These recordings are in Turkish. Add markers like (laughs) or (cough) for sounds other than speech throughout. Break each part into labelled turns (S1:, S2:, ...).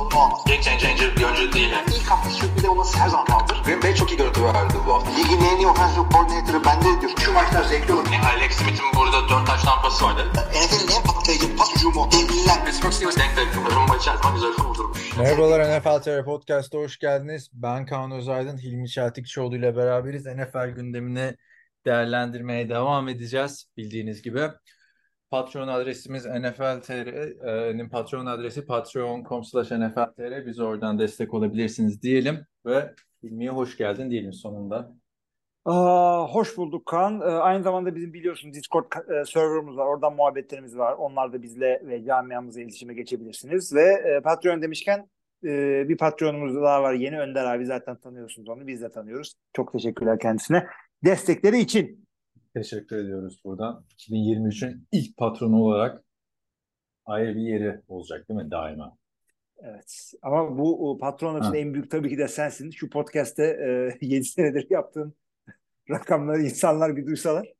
S1: sorunu olmaz.
S2: Game changer bir oyuncu değil. Yani.
S1: İlk hafta sürpriz olması her zaman kaldır.
S3: Green Bay çok iyi görüntü verdi bu hafta.
S1: Ligin en iyi offensive coordinator'ı bende diyor. Şu maçlar zevkli olur.
S2: Yani Alex Smith'in burada 4 taş tampası vardı.
S1: NFL'in en patlayıcı pas hücumu. Devliler.
S2: Pittsburgh Steelers denk denk. Rumba içer zaman güzel kurdurmuş.
S4: Merhabalar NFL TR Podcast'a hoş geldiniz. Ben Kaan Özaydın, Hilmi Çeltikçioğlu ile beraberiz. NFL gündemini değerlendirmeye devam edeceğiz bildiğiniz gibi. Patreon adresimiz NFL TR'nin patron adresi patreon.com slash NFL TR. Biz oradan destek olabilirsiniz diyelim ve Hilmi'ye hoş geldin diyelim sonunda.
S5: Aa, hoş bulduk Kaan. Ee, aynı zamanda bizim biliyorsunuz Discord e, serverımız var. Oradan muhabbetlerimiz var. Onlar da bizle ve camiamızla iletişime geçebilirsiniz. Ve e, Patreon demişken e, bir Patreon'umuz daha var. Yeni Önder abi zaten tanıyorsunuz onu. Biz de tanıyoruz. Çok teşekkürler kendisine. Destekleri için.
S4: Teşekkür ediyoruz buradan. 2023'ün ilk patronu olarak ayrı bir yeri olacak değil mi daima?
S5: Evet. Ama bu patron için en büyük tabii ki de sensin. Şu podcast'te e, (laughs) 7 senedir yaptığın rakamları insanlar bir duysalar.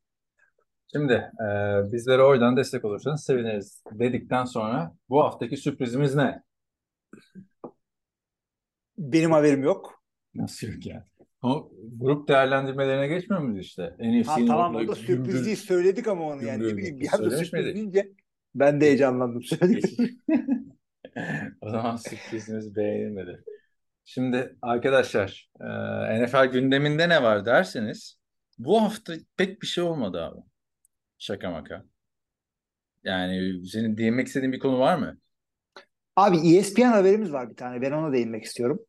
S4: Şimdi e, bizlere oradan destek olursanız seviniriz dedikten sonra bu haftaki sürprizimiz ne?
S5: Benim haberim yok.
S4: Nasıl yok yani? O grup değerlendirmelerine geçmiyor muyuz işte?
S5: Ha,
S4: NFC'nin
S5: tamam o da sürpriz değil. Söyledik ama onu yani. Ne bileyim bir anda sürpriz deyince ben de heyecanlandım. Söyledik. (laughs)
S4: o zaman sürprizimiz beğenilmedi. Şimdi arkadaşlar e, NFL gündeminde ne var derseniz bu hafta pek bir şey olmadı abi. Şaka maka. Yani senin değinmek istediğin bir konu var mı?
S5: Abi ESPN haberimiz var bir tane. Ben ona değinmek istiyorum.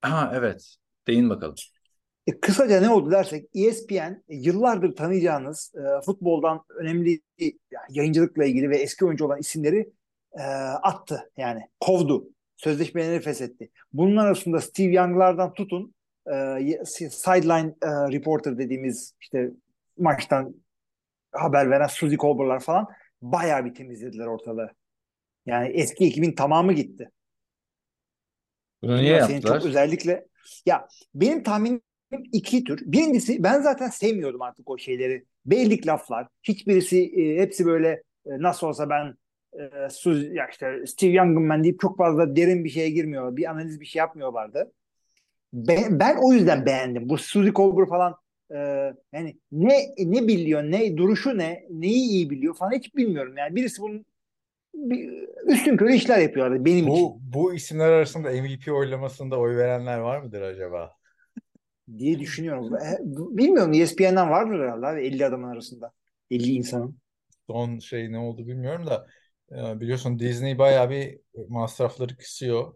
S4: Ha evet. Değin bakalım.
S5: E, kısaca ne oldu dersek ESPN e, yıllardır tanıyacağınız e, futboldan önemli yani yayıncılıkla ilgili ve eski oyuncu olan isimleri e, attı. Yani kovdu. Sözleşmeleri feshetti. Bunun arasında Steve Young'lardan tutun e, sideline e, reporter dediğimiz işte maçtan haber veren Suzy Colbert'lar falan bayağı bir temizlediler ortalığı. Yani eski ekibin tamamı gitti.
S4: Bunu niye yaptılar?
S5: çok özellikle ya benim tahminim iki tür. Birincisi ben zaten sevmiyordum artık o şeyleri. Beylik laflar. Hiçbirisi e, hepsi böyle e, nasıl olsa ben e, Suzy, ya işte Steve Young'ım ben deyip çok fazla derin bir şeye girmiyor. Bir analiz bir şey yapmıyorlardı. Ben, ben o yüzden beğendim. Bu Suzy Colbert falan e, yani ne ne biliyor, ne duruşu ne, neyi iyi biliyor falan hiç bilmiyorum. Yani birisi bunun bir, üstün körü işler yapıyorlar benim için.
S4: Bu, bu isimler arasında MVP oylamasında oy verenler var mıdır acaba?
S5: Diye düşünüyorum. Bilmiyorum ESPN'den vardır herhalde abi 50 adamın arasında. 50 insanın.
S4: Son şey ne oldu bilmiyorum da e, biliyorsun Disney bayağı bir masrafları kısıyor.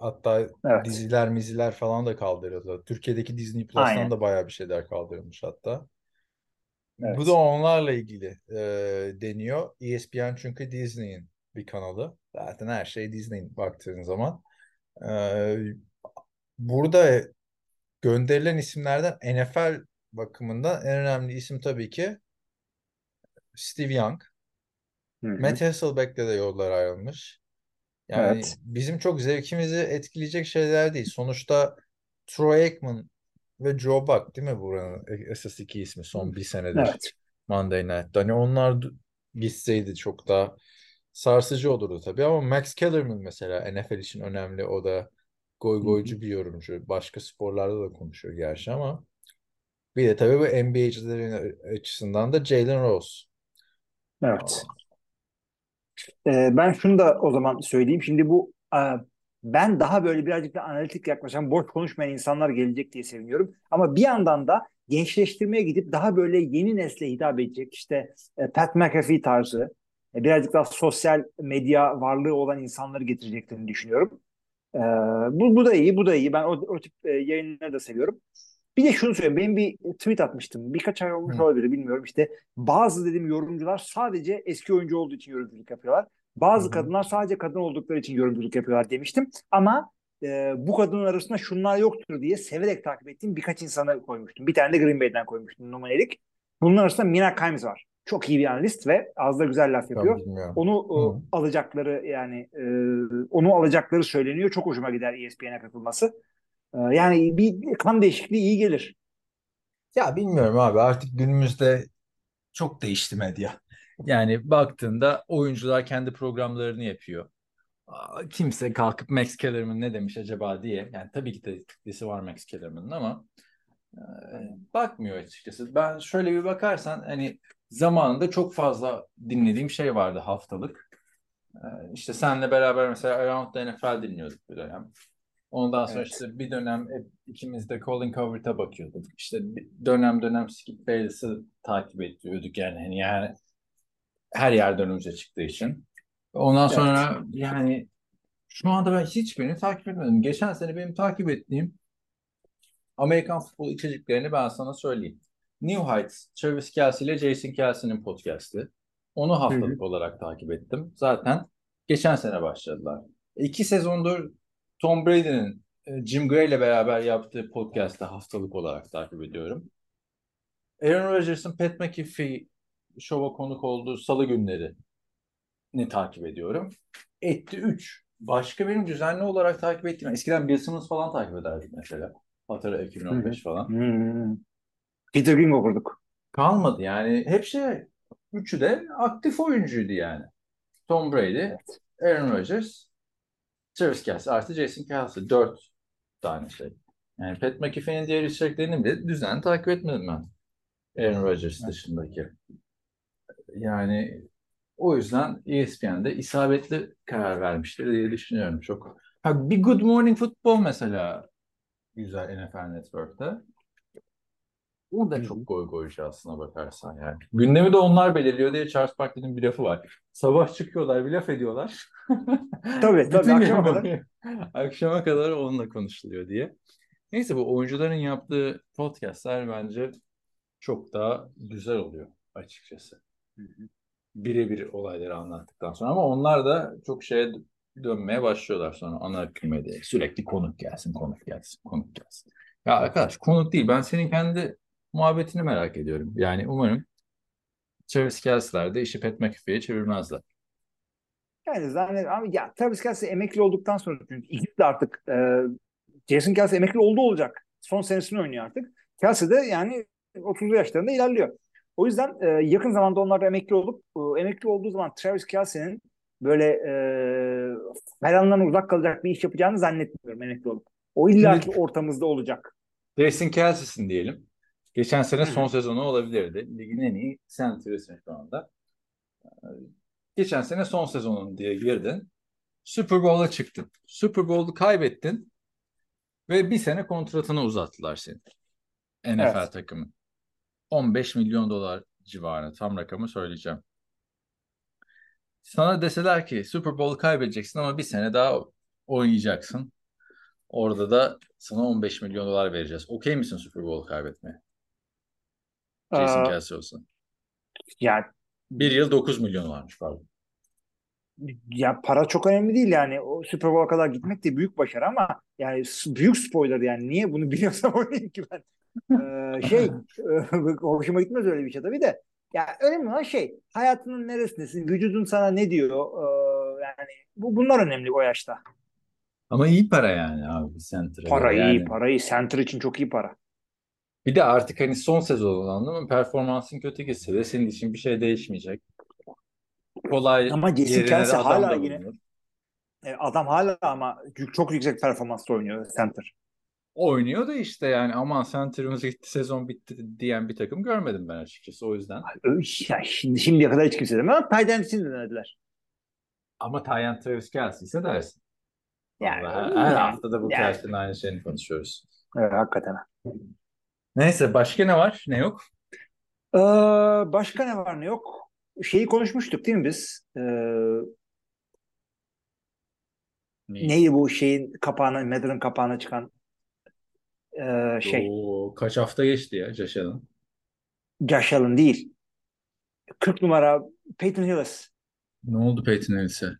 S4: Hatta
S5: Evet.
S4: diziler miziler falan da kaldırıldı. Türkiye'deki Disney Plus'tan
S5: Aynen.
S4: da bayağı bir şeyler kaldırılmış hatta.
S5: Evet.
S4: Bu da onlarla ilgili e, deniyor. ESPN çünkü Disney'in bir kanalı. Zaten her şey Disney'in baktığın zaman. E, burada gönderilen isimlerden NFL bakımından en önemli isim tabii ki Steve Young.
S5: Hı hı.
S4: Matt Hasselbeck'le de yollar ayrılmış. Yani
S5: Evet.
S4: bizim çok zevkimizi etkileyecek şeyler değil. Sonuçta Troy Aikman ve Joe Buck değil mi buranın esas iki ismi son bir senedir
S5: Evet.
S4: Monday Night'ta. Hani onlar gitseydi çok daha sarsıcı olurdu tabii ama Max Kellerman mesela NFL için önemli. O da goy goycu bir yorumcu. Başka sporlarda da konuşuyor gerçi ama bir de tabii bu NBA'cilerin açısından da Jalen Rose.
S5: Evet. Ee, ben şunu da o zaman söyleyeyim. Şimdi bu ben daha böyle birazcık da analitik yaklaşan, boş konuşmayan insanlar gelecek diye seviniyorum. Ama bir yandan da gençleştirmeye gidip daha böyle yeni nesle hitap edecek işte e, Pat McAfee tarzı e, birazcık daha sosyal medya varlığı olan insanları getireceklerini düşünüyorum. Ee, bu, bu da iyi, bu da iyi. Ben o, o tip e, yayınları da seviyorum. Bir de şunu söyleyeyim. Ben bir tweet atmıştım. Birkaç ay olmuş olabilir bilmiyorum. İşte bazı dedim yorumcular sadece eski oyuncu olduğu için yorumculuk yapıyorlar. Bazı
S4: Hı hı.
S5: kadınlar sadece kadın oldukları için yorumculuk yapıyorlar demiştim. Ama e, bu kadınlar arasında şunlar yoktur diye severek takip ettiğim birkaç insana koymuştum. Bir tane de Green Bay'den koymuştum numarelik. Bunun arasında Mina Kimes var. Çok iyi bir analist ve az da güzel laf yapıyor. Onu e,
S4: Hı.
S5: alacakları yani e, onu alacakları söyleniyor. Çok hoşuma gider ESPN'e katılması. E, yani bir kan değişikliği iyi gelir.
S4: Ya bilmiyorum abi artık günümüzde çok değişti medya. Yani baktığında oyuncular kendi programlarını yapıyor. Kimse kalkıp Max Kellerman ne demiş acaba diye. Yani tabii ki de kitlesi var Max Kellerman'ın ama e, bakmıyor açıkçası. Ben şöyle bir bakarsan hani zamanında çok fazla dinlediğim şey vardı haftalık. E, işte senle beraber mesela Around the NFL dinliyorduk bir dönem. Ondan sonra
S5: Evet.
S4: işte bir dönem hep ikimiz de Colin Cowherd'a bakıyorduk. İşte dönem dönem Skip Bayless'ı takip ediyorduk yani. Hani yani her yerden önce çıktığı için. Ondan
S5: Evet.
S4: sonra yani şu anda ben hiçbirini takip etmedim. Geçen sene benim takip ettiğim Amerikan futbol içeriklerini ben sana söyleyeyim. New Heights, Travis Kelce ile Jason Kelsey'nin podcast'i. Onu haftalık olarak takip ettim. Zaten geçen sene başladılar. İki sezondur Tom Brady'nin e, Jim Gray ile beraber yaptığı podcast'ı haftalık olarak takip ediyorum. Aaron Rodgers'ın Pat McAfee şova konuk olduğu salı günleri ni takip ediyorum. Etti 3. Başka benim düzenli olarak takip ettiğim eskiden Bill Simmons falan takip ederdik mesela. Hatırla 2015 falan.
S5: Peter King okurduk.
S4: Kalmadı yani. Hep şey üçü de aktif oyuncuydu yani. Tom Brady, Aaron Rodgers, Travis Kelce artı Jason Kelce. Dört tane şey. Yani Pat McAfee'nin diğer içeriklerini bile düzenli takip etmedim ben. Aaron Rodgers dışındaki. Yani o yüzden ESPN'de isabetli karar vermiştir diye düşünüyorum çok. Ha, bir Good Morning Football mesela güzel NFL Network'te. O da çok goy goycu aslına bakarsan yani. Gündemi de onlar belirliyor diye Charles Barkley'nin bir lafı var. Sabah çıkıyorlar bir laf ediyorlar.
S5: Tabii, tabii, (laughs) akşama kadar.
S4: Akşama kadar onunla konuşuluyor diye. Neyse bu oyuncuların yaptığı podcastler bence çok daha güzel oluyor açıkçası. Birebir olayları anlattıktan sonra ama onlar da çok şeye dönmeye başlıyorlar sonra ana akım medyaya. Sürekli konuk gelsin, konuk gelsin, konuk gelsin. Ya arkadaş konuk değil. Ben senin kendi muhabbetini merak ediyorum. Yani umarım Travis Kelce'ler de işi Pat McAfee'ye çevirmezler.
S5: Yani zannediyorum ama ya Travis Kelce emekli olduktan sonra çünkü ikisi de artık e, Jason Kelce emekli oldu olacak. Son senesini oynuyor artık. Kelce de yani 30'lu yaşlarında ilerliyor. O yüzden e, yakın zamanda onlar da emekli olup e, emekli olduğu zaman Travis Kelce'nin böyle e, falandan uzak kalacak bir iş yapacağını zannetmiyorum emekli olup. O illaki
S4: Şimdi-
S5: ortamızda olacak.
S4: Jason Kelsey'sin diyelim. Geçen sene son sezonu olabilirdi. Ligin en iyi center'ısın şu anda. Geçen sene son sezonun diye girdin. Super Bowl'a çıktın. Super Bowl'u kaybettin. Ve bir sene kontratını uzattılar senin. NFL
S5: Evet.
S4: takımı. 15 milyon dolar civarında. Tam rakamı söyleyeceğim. Sana deseler ki Super Bowl'u kaybedeceksin ama bir sene daha oynayacaksın. Orada da sana 15 milyon dolar vereceğiz. Okey misin Super Bowl'u kaybetmeye? Jason
S5: Aa,
S4: Kelsey olsun.
S5: yani
S4: Bir yıl 9 milyon varmış pardon.
S5: ya para çok önemli değil yani. O Super Bowl'a kadar gitmek de büyük başarı ama yani büyük spoiler yani. Niye bunu (laughs) biliyorsam oynayayım ki ben. Ee, şey (laughs) hoşuma gitmez öyle bir şey tabii de. Ya önemli olan şey hayatının neresindesin? Vücudun sana ne diyor? Ee, yani bu bunlar önemli o yaşta.
S4: Ama iyi para yani abi center'a
S5: Para iyi,
S4: Yani
S5: iyi. Center için çok iyi para.
S4: Bir de artık hani son sezon anladın mı? Performansın kötü gitse de senin için bir şey değişmeyecek. Kolay
S5: Ama Jason Kelsey hala yine-. E, adam hala ama çok yüksek performansla oynuyor center.
S4: Oynuyor da işte yani aman center'ımız gitti sezon bitti diyen bir takım görmedim ben açıkçası o yüzden.
S5: Ya şimdi, şimdiye kadar hiç kimse demedi ama Tayden için de denediler.
S4: Ama Tayyan Travis Kelsey ise dersin.
S5: Yani,
S4: Vallahi her,
S5: yani,
S4: her hafta da bu
S5: yani.
S4: Aynı şeyini konuşuyoruz.
S5: Evet, hakikaten.
S4: Neyse başka ne var ne yok?
S5: Ee, başka ne var ne yok? Şeyi konuşmuştuk değil mi biz? Ee, neydi bu şeyin kapağına, Madden'ın kapağına çıkan ee, şey?
S4: Oo, kaç hafta geçti ya?
S5: Josh Allen değil. 40 numara Peyton Hillis.
S4: Ne oldu Peyton Ellis'e?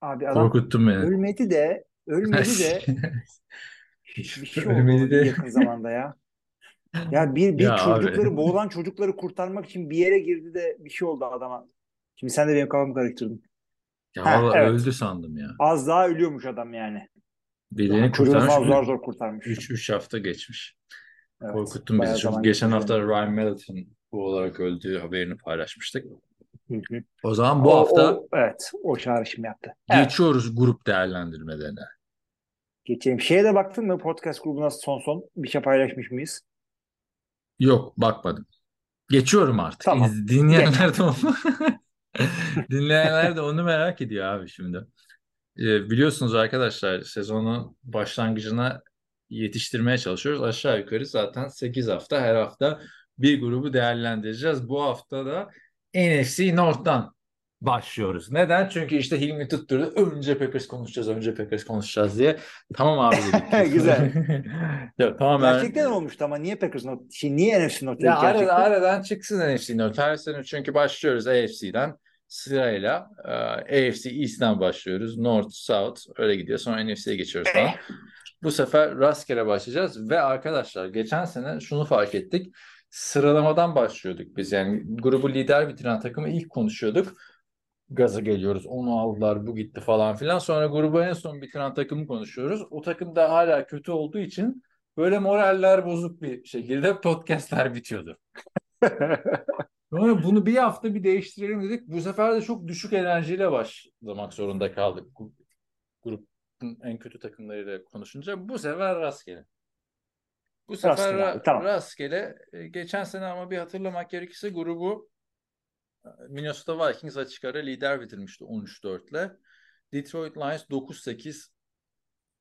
S5: Abi adam
S4: Korkuttun beni.
S5: ölmedi de ölmedi de (laughs) bir şey oldu
S4: Ölmedi de.
S5: yakın zamanda ya. Ya bir bir
S4: Ya
S5: çocukları
S4: abi.
S5: boğulan çocukları kurtarmak için bir yere girdi de bir şey oldu adama. Şimdi sen de benim kafamı karıştırdın.
S4: Ya
S5: Ha,
S4: valla
S5: evet.
S4: öldü sandım ya.
S5: Az daha ölüyormuş adam yani.
S4: Birini
S5: Çocuğunu falan zor
S4: kurtarmış.
S5: zor kurtarmış.
S4: 3 3 hafta geçmiş.
S5: Evet,
S4: Korkuttun bizi. Çünkü geçen
S5: geçti.
S4: hafta Ryan Mallett bu olarak öldüğü haberini paylaşmıştık.
S5: Hı hı.
S4: O zaman bu
S5: O-
S4: hafta
S5: o- evet o çağrışım yaptı. Evet,
S4: geçiyoruz grup değerlendirmelerine.
S5: Geçelim. Şeye de baktın mı podcast grubuna son son bir şey paylaşmış mıyız?
S4: Yok bakmadım. Geçiyorum artık.
S5: Tamam.
S4: Dinleyenler de onu (laughs) dinleyenler de onu merak ediyor abi şimdi. Ee, biliyorsunuz arkadaşlar sezonun başlangıcına yetiştirmeye çalışıyoruz. Aşağı yukarı zaten 8 hafta her hafta bir grubu değerlendireceğiz. Bu hafta da NFC North'tan başlıyoruz. Neden? Çünkü işte Hilmi tutturdu. Önce Packers konuşacağız, önce Packers konuşacağız diye. Tamam abi dedik. (laughs)
S5: Güzel. (laughs)
S4: ya, tamamen
S5: Gerçekten olmuştu ama niye Packers not, şey, niye NFC not
S4: ya arada, aradan çıksın NFC North. Her sene çünkü başlıyoruz AFC'den sırayla. Ee, AFC East'ten başlıyoruz. North, South öyle gidiyor. Sonra NFC'ye geçiyoruz falan. Bu sefer rastgele başlayacağız ve arkadaşlar geçen sene şunu fark ettik. Sıralamadan başlıyorduk biz. Yani grubu lider bitiren takımı ilk konuşuyorduk. Gaza geliyoruz. Onu aldılar, bu gitti falan filan. Sonra grubu en son bitiren takımı konuşuyoruz. O takım da hala kötü olduğu için böyle moraller bozuk bir şekilde (laughs) podcastler bitiyordu. (laughs) Sonra bunu bir hafta bir değiştirelim dedik. Bu sefer de çok düşük enerjiyle başlamak zorunda kaldık. Grubun en kötü takımlarıyla konuşunca bu sefer rastgele. Bu sefer
S5: Rastgele
S4: ra-
S5: tamam.
S4: rastgele. E, Geçen sene ama bir hatırlamak gerekirse grubu Minnesota Vikings açık ara lider bitirmişti 13-4 ile. Detroit Lions 9-8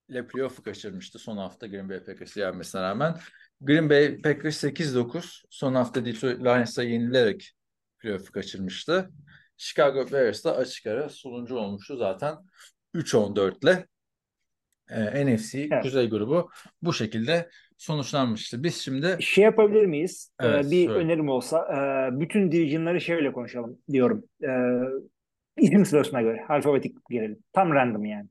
S4: ile playoff'u kaçırmıştı son hafta Green Bay Packers'ı yenmesine rağmen. Green Bay Packers 8-9 son hafta Detroit Lions'a yenilerek playoff'u kaçırmıştı. Chicago Bears da açık ara sonuncu olmuştu zaten 3-14 ile. Ee, NFC
S5: Evet.
S4: Kuzey grubu bu şekilde sonuçlanmıştı. Biz şimdi
S5: Şey yapabilir miyiz? Ee,
S4: Evet,
S5: bir
S4: söyle.
S5: önerim olsa e, bütün division'ları şöyle konuşalım diyorum. E, isim sırasına göre alfabetik girelim. Tam random yani.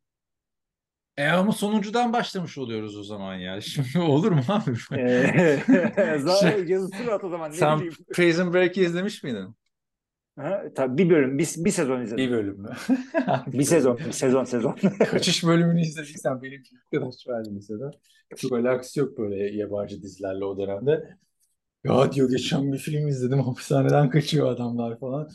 S4: e ama sonuncudan başlamış oluyoruz o zaman ya. (laughs) Şimdi olur mu abi? (laughs) (laughs)
S5: Ee,
S4: Şey-
S5: zaten yazısı at o zaman
S4: Sen. Prison Break'i izlemiş miydin?
S5: Ha, tabii bir bölüm, bir, bir sezon izledim.
S4: Bir bölüm mü? (laughs)
S5: Bir sezon, bir sezon, sezon. (laughs)
S4: Kaçış bölümünü izlediysen benim arkadaş verdi mesela. Çok alakası yok böyle yabancı dizilerle o dönemde. Ya diyor geçen bir film izledim hapishaneden kaçıyor adamlar falan.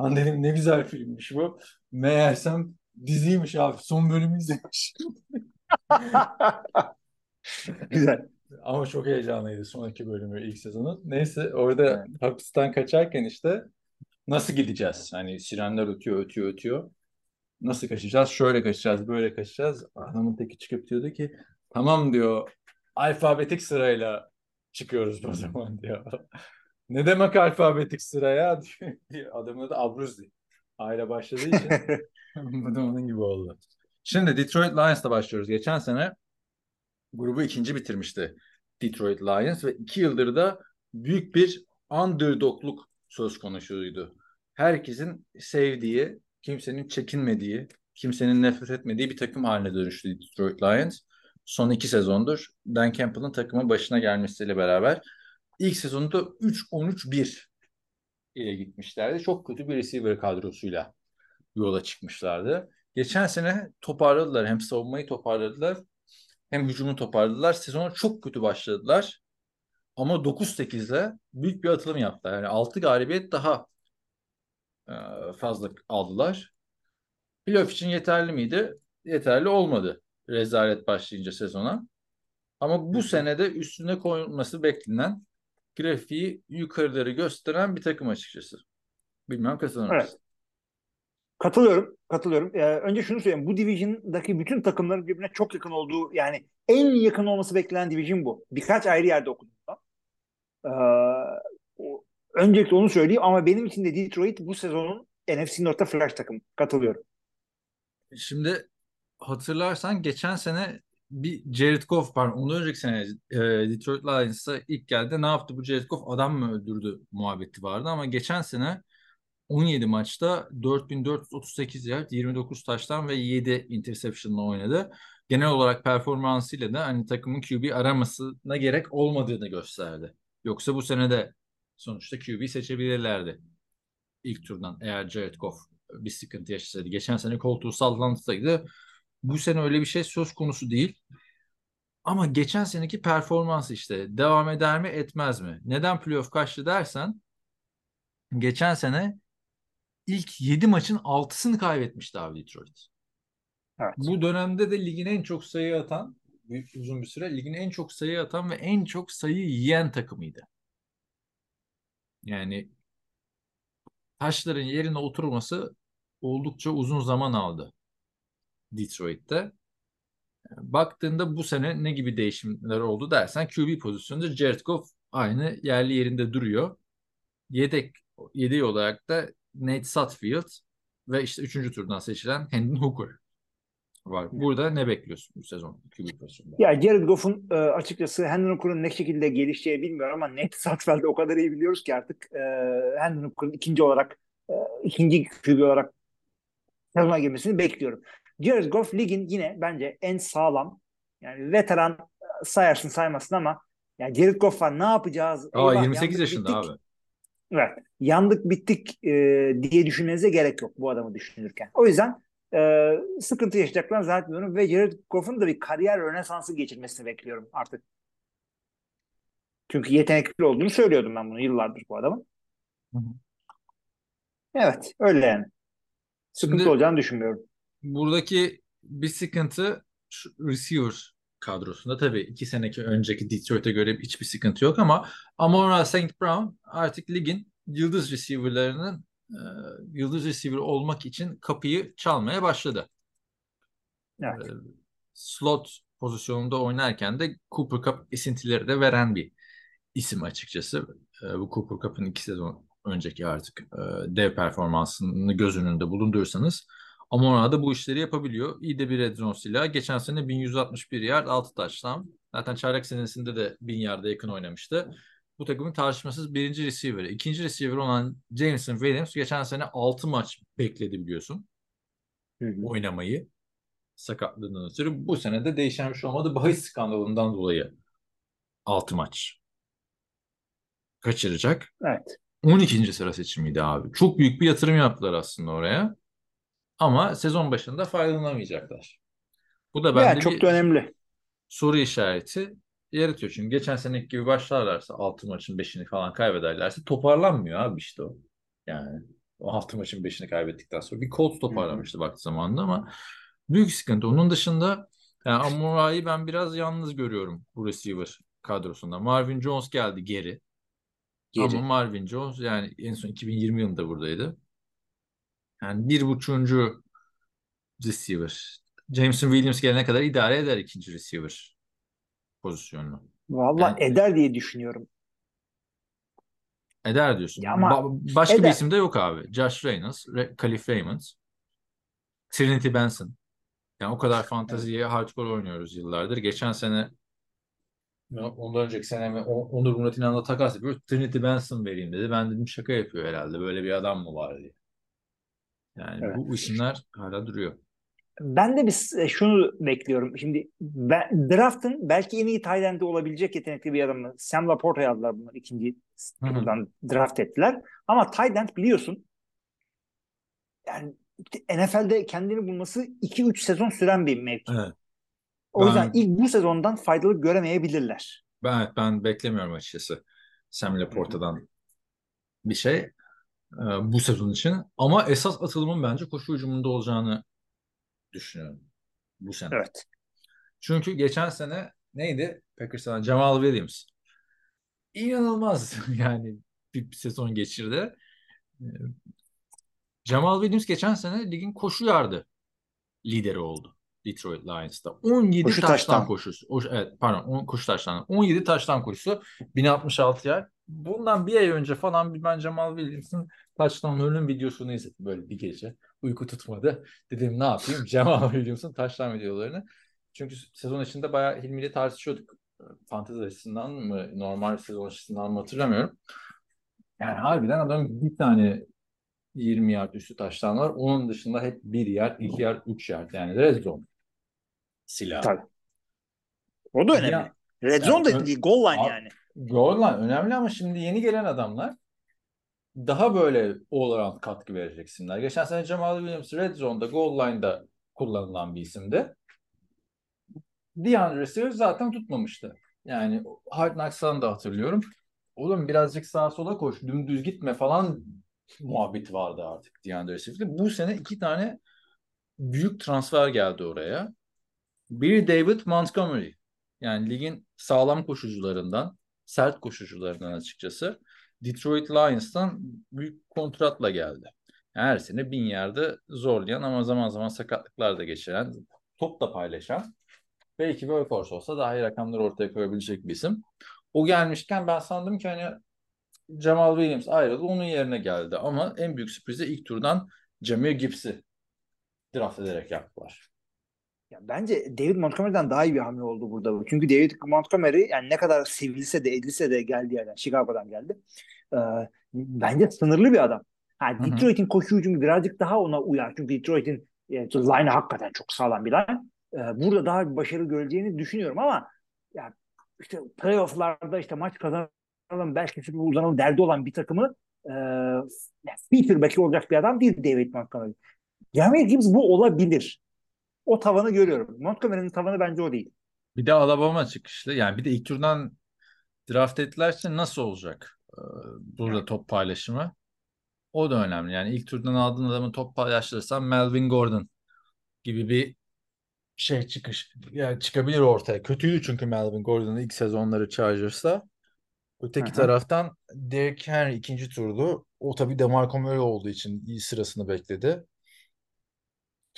S4: Lan dedim ne güzel filmmiş bu. Meğersem diziymiş abi. Son bölümü izlemiş. (laughs)
S5: Güzel.
S4: Ama çok heyecanlıydı sonraki bölümü ilk sezonu. Neyse orada hapisten kaçarken işte nasıl gideceğiz? Hani sirenler ötüyor ötüyor ötüyor. Nasıl kaçacağız? Şöyle kaçacağız, böyle kaçacağız. Adamın teki çıkıp diyordu ki tamam diyor alfabetik sırayla çıkıyoruz o (laughs) zaman diyor. Ne demek alfabetik sıraya. (laughs) Adamın adı Abruzzi. Aile başladığı için (laughs) bu da onun gibi oldu. Şimdi Detroit Lions'la başlıyoruz. Geçen sene grubu ikinci bitirmişti Detroit Lions ve iki yıldır da büyük bir underdogluk söz konusuydu. Herkesin sevdiği, kimsenin çekinmediği, kimsenin nefret etmediği bir takım haline dönüştü Detroit Lions. Son iki sezondur Dan Campbell'ın takımın başına gelmesiyle beraber ilk sezonda 3-13-1 ile gitmişlerdi. Çok kötü bir receiver kadrosuyla yola çıkmışlardı. Geçen sene toparladılar. Hem savunmayı toparladılar hem hücumu toparladılar. Sezona çok kötü başladılar. Ama 9-8'le büyük bir atılım yaptılar. Yani 6 galibiyet daha e, fazla aldılar. Playoff için yeterli miydi? Yeterli olmadı. Rezalet başlayınca sezona. Ama bu senede üstüne koyulması beklenen grafiği yukarıları gösteren bir takım açıkçası. Bilmem katılır mısın?
S5: Evet. Katılıyorum, katılıyorum. Ee, önce şunu söyleyeyim. Bu division'daki bütün takımların birbirine çok yakın olduğu yani en yakın olması beklenen division bu. Birkaç ayrı yerde okudum ben. Ee, öncelikle onu söyleyeyim ama benim için de Detroit bu sezonun NFC North'ta flash takım. Katılıyorum.
S4: Şimdi hatırlarsan geçen sene bir Jared Goff pardon ondan önceki sene e, Detroit Lions'a ilk geldi. Ne yaptı bu Jared Goff adam mı öldürdü muhabbeti vardı ama geçen sene 17 maçta 4438 yard, 29 taştan ve 7 interception'la oynadı. Genel olarak performansıyla da hani takımın QB aramasına gerek olmadığını gösterdi. Yoksa bu sene de sonuçta QB seçebilirlerdi ilk turdan eğer Jared Goff bir sıkıntı yaşasaydı. Geçen sene koltuğu sallantıdaydı. Bu sene öyle bir şey söz konusu değil. Ama geçen seneki performans işte devam eder mi etmez mi? Neden playoff kaçtı dersen geçen sene ilk 7 maçın 6'sını kaybetmişti abi Detroit.
S5: Evet.
S4: Bu dönemde de ligin en çok sayı atan büyük uzun bir süre ligin en çok sayı atan ve en çok sayı yiyen takımıydı. Yani taşların yerine oturması oldukça uzun zaman aldı Detroit'te. Baktığında bu sene ne gibi değişimler oldu dersen QB pozisyonunda Jared Goff aynı yerli yerinde duruyor. Yedek yedek olarak da Nate Sutfield ve işte 3. turdan seçilen Hendon Hooker var. Burada ne bekliyorsun bu sezon QB pozisyonunda?
S5: Ya Jared Goff'un e, açıkçası Hendon Hooker'ın ne şekilde gelişeceği bilmiyorum ama Nate Sutfeld'i o kadar iyi biliyoruz ki artık e, Hendon Hooker'ın ikinci olarak e, ikinci QB olarak sezona girmesini bekliyorum. Jared Goff ligin yine bence en sağlam yani veteran e, sayarsın saymasın ama yani Jared Goff var ne yapacağız?
S4: Aa,
S5: Eyvah,
S4: 28
S5: yandık,
S4: yaşında
S5: bittik.
S4: abi.
S5: Evet. Yandık bittik e, diye düşünmenize gerek yok bu adamı düşünürken. O yüzden e, sıkıntı yaşayacaklarını zannetmiyorum ve Jared Goff'un da bir kariyer rönesansı geçirmesini bekliyorum artık. Çünkü yetenekli olduğunu söylüyordum ben bunu yıllardır bu adamın.
S4: Hı hı.
S5: Evet öyle yani. Sıkıntı
S4: Şimdi-
S5: olacağını düşünmüyorum.
S4: Buradaki bir sıkıntı şu receiver kadrosunda. Tabii iki seneki önceki Detroit'e göre hiçbir sıkıntı yok ama Amon-Ra St. Brown artık ligin yıldız receiver'larının e, yıldız receiver olmak için kapıyı çalmaya başladı.
S5: Evet.
S4: E, slot pozisyonunda oynarken de Cooper Cup esintileri de veren bir isim açıkçası. E, bu Cooper Cup'ın iki sezon önceki artık e, dev performansını göz önünde bulundurursanız Amon da bu işleri yapabiliyor. İyi de bir red zone silahı. Geçen sene 1161 yard 6 touchdown. Zaten çaylak senesinde de 1000 yarda yakın oynamıştı. Bu takımın tartışmasız birinci receiver'ı. İkinci receiver olan Jameson Williams geçen sene 6 maç bekledi biliyorsun
S5: Hı hı.
S4: oynamayı sakatlığından ötürü. Bu sene de değişen bir şey olmadı. Bahis skandalından dolayı 6 maç kaçıracak.
S5: Evet.
S4: 12. sıra seçimiydi abi. Çok büyük bir yatırım yaptılar aslında oraya. Ama sezon başında faydalanamayacaklar. Bu da bende
S5: çok
S4: bir
S5: da önemli.
S4: soru işareti yaratıyor. Çünkü geçen seneki gibi başlarlarsa 6 maçın 5'ini falan kaybederlerse toparlanmıyor abi işte o. Yani o 6 maçın 5'ini kaybettikten sonra bir Colts toparlamıştı vakti zamanında ama büyük sıkıntı. Onun dışında yani Amon-Ra'yı ben biraz yalnız görüyorum bu receiver kadrosunda. Marvin Jones geldi geri.
S5: Geri.
S4: Ama Marvin Jones yani en son 2020 yılında buradaydı. Yani bir buçuğuncu receiver. Jameson Williams gelene kadar idare eder ikinci receiver pozisyonunu.
S5: Vallahi
S4: Yani-
S5: eder diye düşünüyorum.
S4: Eder diyorsun.
S5: Ya ama
S4: Ba- başka bir
S5: eder.
S4: isim de yok abi. Josh Reynolds, Re- Khalif Raymond, Trinity Benson. Yani o kadar fanteziye hardcore oynuyoruz yıllardır. Geçen sene ondan önceki sene mi Onur Murat takas yapıyoruz. Trinity Benson vereyim dedi. Ben dedim şaka yapıyor herhalde. Böyle bir adam mı var diye. Yani
S5: Evet.
S4: bu isimler hala duruyor.
S5: Ben de bir e, şunu bekliyorum. Şimdi draft'ın belki en iyi end'i olabilecek yetenekli bir adamı. Sam Laporta'yı aldılar bunlar ikinci turdan draft ettiler. Ama end biliyorsun yani NFL'de kendini bulması 2-3 sezon süren bir mevki.
S4: Evet.
S5: O yüzden
S4: Ben-
S5: ilk bu sezondan faydalı göremeyebilirler.
S4: Ben, ben beklemiyorum açıkçası Sam Laporta'dan bir şey e, bu sezon için. Ama esas atılımın bence koşu hücumunda olacağını düşünüyorum bu sene.
S5: Evet.
S4: Çünkü geçen sene neydi? Packers'tan Jamal Williams. İnanılmaz (laughs) yani bir, bir sezon geçirdi. E, Jamal Williams geçen sene ligin koşu yardı lideri oldu. Detroit Lions'ta. 17
S5: Koşu
S4: taştan
S5: taştan.
S4: koşusu. O, evet pardon 10 koşu taştan. 17 taştan koşusu 1066 yer. Bundan bir ay önce falan bir ben Jamal Williams'ın taştanlarının videosunu izledim böyle bir gece. Uyku tutmadı. Dedim ne yapayım? (laughs) Jamal Williams'ın taştan videolarını. Çünkü sezon içinde bayağı Hilmi ile tartışıyorduk. Fantezi açısından mı normal sezon açısından mı hatırlamıyorum. Yani harbiden adam bir tane 20 yard üstü taştan var. Onun dışında hep 1 yard, 2 yard, 3 yard. Yani red zone silah.
S5: Tabii. O da önemli.
S4: Ya-
S5: Red zone da
S4: ö-
S5: değil, goal line
S4: Abi-
S5: yani.
S4: Goal line önemli ama şimdi yeni gelen adamlar daha böyle all around katkı verecek isimler. Geçen sene Jamal Williams red zone'da goal line'da kullanılan bir isimdi. DeAndre Swift zaten tutmamıştı. Yani Hard Knocks'tan da hatırlıyorum. Oğlum birazcık sağa sola koş, dümdüz gitme falan muhabbeti vardı artık DeAndre Swift'te. Bu sene iki tane büyük transfer geldi oraya. Biri David Montgomery. Yani ligin sağlam koşucularından, sert koşucularından açıkçası. Detroit Lions'tan büyük kontratla geldi. Her sene bin yerde zorlayan ama zaman zaman sakatlıklar da geçiren, top da paylaşan. Belki workhorse olsa daha iyi rakamlar ortaya koyabilecek bir isim. O gelmişken ben sandım ki hani Jamal Williams ayrıldı onun yerine geldi. Ama en büyük sürprizi ilk turdan Jameer Gibbs'i draft ederek yaptılar.
S5: Ya bence David Montgomery'den daha iyi bir hamle oldu burada. Çünkü David Montgomery yani ne kadar sevilse de edilse de geldiği yerden Chicago'dan geldi. Ee, bence sınırlı bir adam. Ha, Detroit'in koşu hücumu birazcık daha ona uyar. Çünkü Detroit'in yani, line'ı hakikaten çok sağlam bir line. Ee, burada daha bir başarı göreceğini düşünüyorum ama ya işte playoff'larda işte maç kazanalım belki Super uzanalım derdi olan bir takımı e, feature belki olacak bir adam değil David Montgomery. Jameer Gibbs bu olabilir. O tavanı görüyorum. Montgomery'nin tavanı bence o değil.
S4: Bir de Alabama çıkışlı. Yani bir de ilk turdan draft ettilerse nasıl olacak ee, burada top paylaşımı? O da önemli. Yani ilk turdan aldığın adamın top paylaştırırsan Melvin Gordon gibi bir şey çıkış yani çıkabilir ortaya. Kötüydü çünkü Melvin Gordon'un ilk sezonları Chargers'ta. Öteki
S5: Aha.
S4: taraftan Derrick Henry ikinci turdu. O tabii DeMarco Murray olduğu için iyi sırasını bekledi.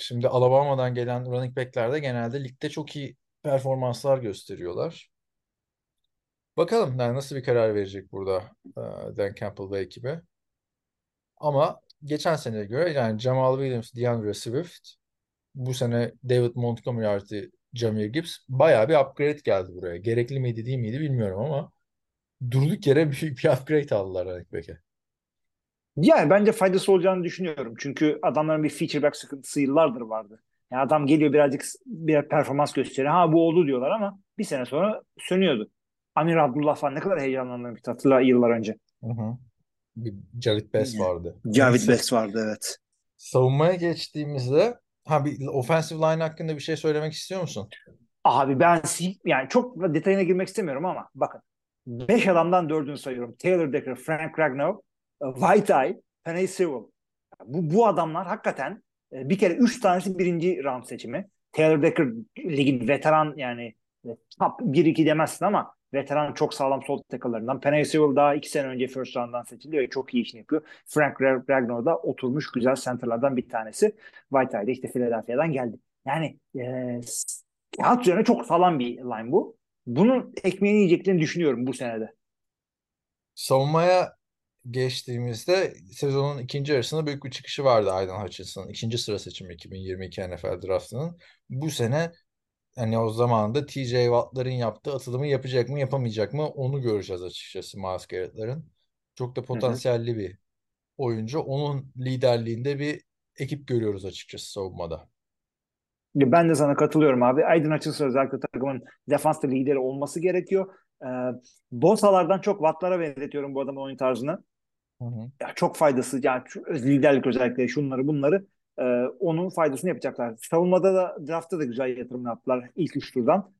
S4: Şimdi Alabama'dan gelen running back'ler de genelde ligde çok iyi performanslar gösteriyorlar. Bakalım yani nasıl bir karar verecek burada Dan Campbell ve ekibi. Ama geçen seneye göre yani Jamal Williams, DeAndre Swift, bu sene David Montgomery artı Jameer Gibbs bayağı bir upgrade geldi buraya. Gerekli miydi değil miydi bilmiyorum ama durduk yere (laughs) büyük bir upgrade aldılar running back'e.
S5: Yani bence faydası olacağını düşünüyorum. Çünkü adamların bir feature back sıkıntısı yıllardır vardı. Yani adam geliyor birazcık bir performans gösteriyor. Ha bu oldu diyorlar ama bir sene sonra sönüyordu. Amir Abdullah falan ne kadar heyecanlandığını hatırla yıllar önce.
S4: Hı hı. Bir Jared Best vardı.
S5: Javid
S4: Neyse.
S5: Best vardı evet.
S4: Savunmaya geçtiğimizde ha bir offensive line hakkında bir şey söylemek istiyor musun?
S5: Abi ben yani çok detayına girmek istemiyorum ama bakın 5 adamdan 4'ünü sayıyorum. Taylor Decker, Frank Ragnow, Whiteye, Penny Sewell. Bu, bu adamlar hakikaten bir kere 3 tanesi birinci round seçimi. Taylor Decker ligin veteran yani top 1-2 demezsin ama veteran çok sağlam sol tackle'larından. Penny Sewell daha 2 sene önce first round'dan seçildi ve çok iyi işini yapıyor. Frank Ragnow da oturmuş güzel center'lardan bir tanesi. Whiteye de işte Philadelphia'dan geldi. Yani e, kağıt üzerine çok sağlam bir line bu. Bunun ekmeğini yiyeceklerini düşünüyorum bu senede.
S4: Savunmaya geçtiğimizde sezonun ikinci yarısında büyük bir çıkışı vardı Aiden Hutchinson'ın. ikinci sıra seçimi 2022 NFL draftının. Bu sene hani o zaman da TJ Watt'ların yaptığı atılımı yapacak mı yapamayacak mı onu göreceğiz açıkçası Miles Garrett'ların. Çok da potansiyelli bir oyuncu. Onun liderliğinde bir ekip görüyoruz açıkçası savunmada.
S5: Ben de sana katılıyorum abi. Aydın Hutchinson özellikle takımın defansta lideri olması gerekiyor. Ee, Bosalardan çok Watt'lara benzetiyorum bu adamın oyun tarzını.
S4: Hı hı.
S5: Ya çok faydası, yani liderlik özellikleri şunları bunları e, onun faydasını yapacaklar. Savunmada da draftta da güzel yatırım yaptılar ilk üç turdan.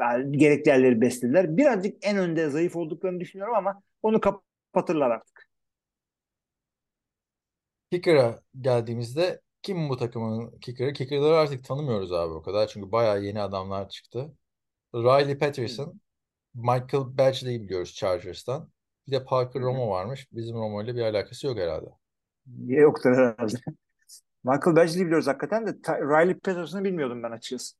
S5: Yani gerekli yerleri beslediler. Birazcık en önde zayıf olduklarını düşünüyorum ama onu kapatırlar artık.
S4: Kicker'a geldiğimizde kim bu takımın kicker'ı? Kicker'ları artık tanımıyoruz abi o kadar. Çünkü bayağı yeni adamlar çıktı. Riley Patterson, Michael Badgley'i biliyoruz Chargers'tan. Bir de Parker Romo varmış. Bizim Romo ile bir alakası yok herhalde.
S5: Yoktur herhalde. (laughs) Michael Badgley'i biliyoruz hakikaten de Riley Patterson'ı bilmiyordum ben açıkçası.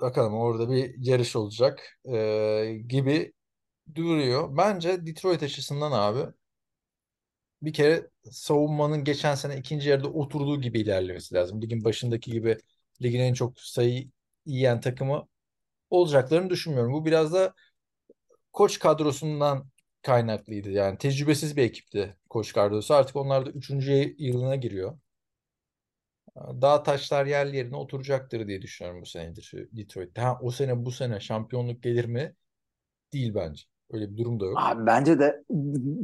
S4: Bakalım orada bir yarış olacak ee, gibi duruyor. Bence Detroit açısından abi bir kere savunmanın geçen sene ikinci yarıda oturduğu gibi ilerlemesi lazım. Ligin başındaki gibi ligin en çok sayı yiyen takımı olacaklarını düşünmüyorum. Bu biraz da koç kadrosundan kaynaklıydı. Yani tecrübesiz bir ekipti koç kadrosu. Artık onlar da üçüncü yılına giriyor. Daha taşlar yerli yerine oturacaktır diye düşünüyorum bu sene Detroit'te. Ha, o sene bu sene şampiyonluk gelir mi? Değil bence. Öyle bir durum da yok.
S5: Abi bence de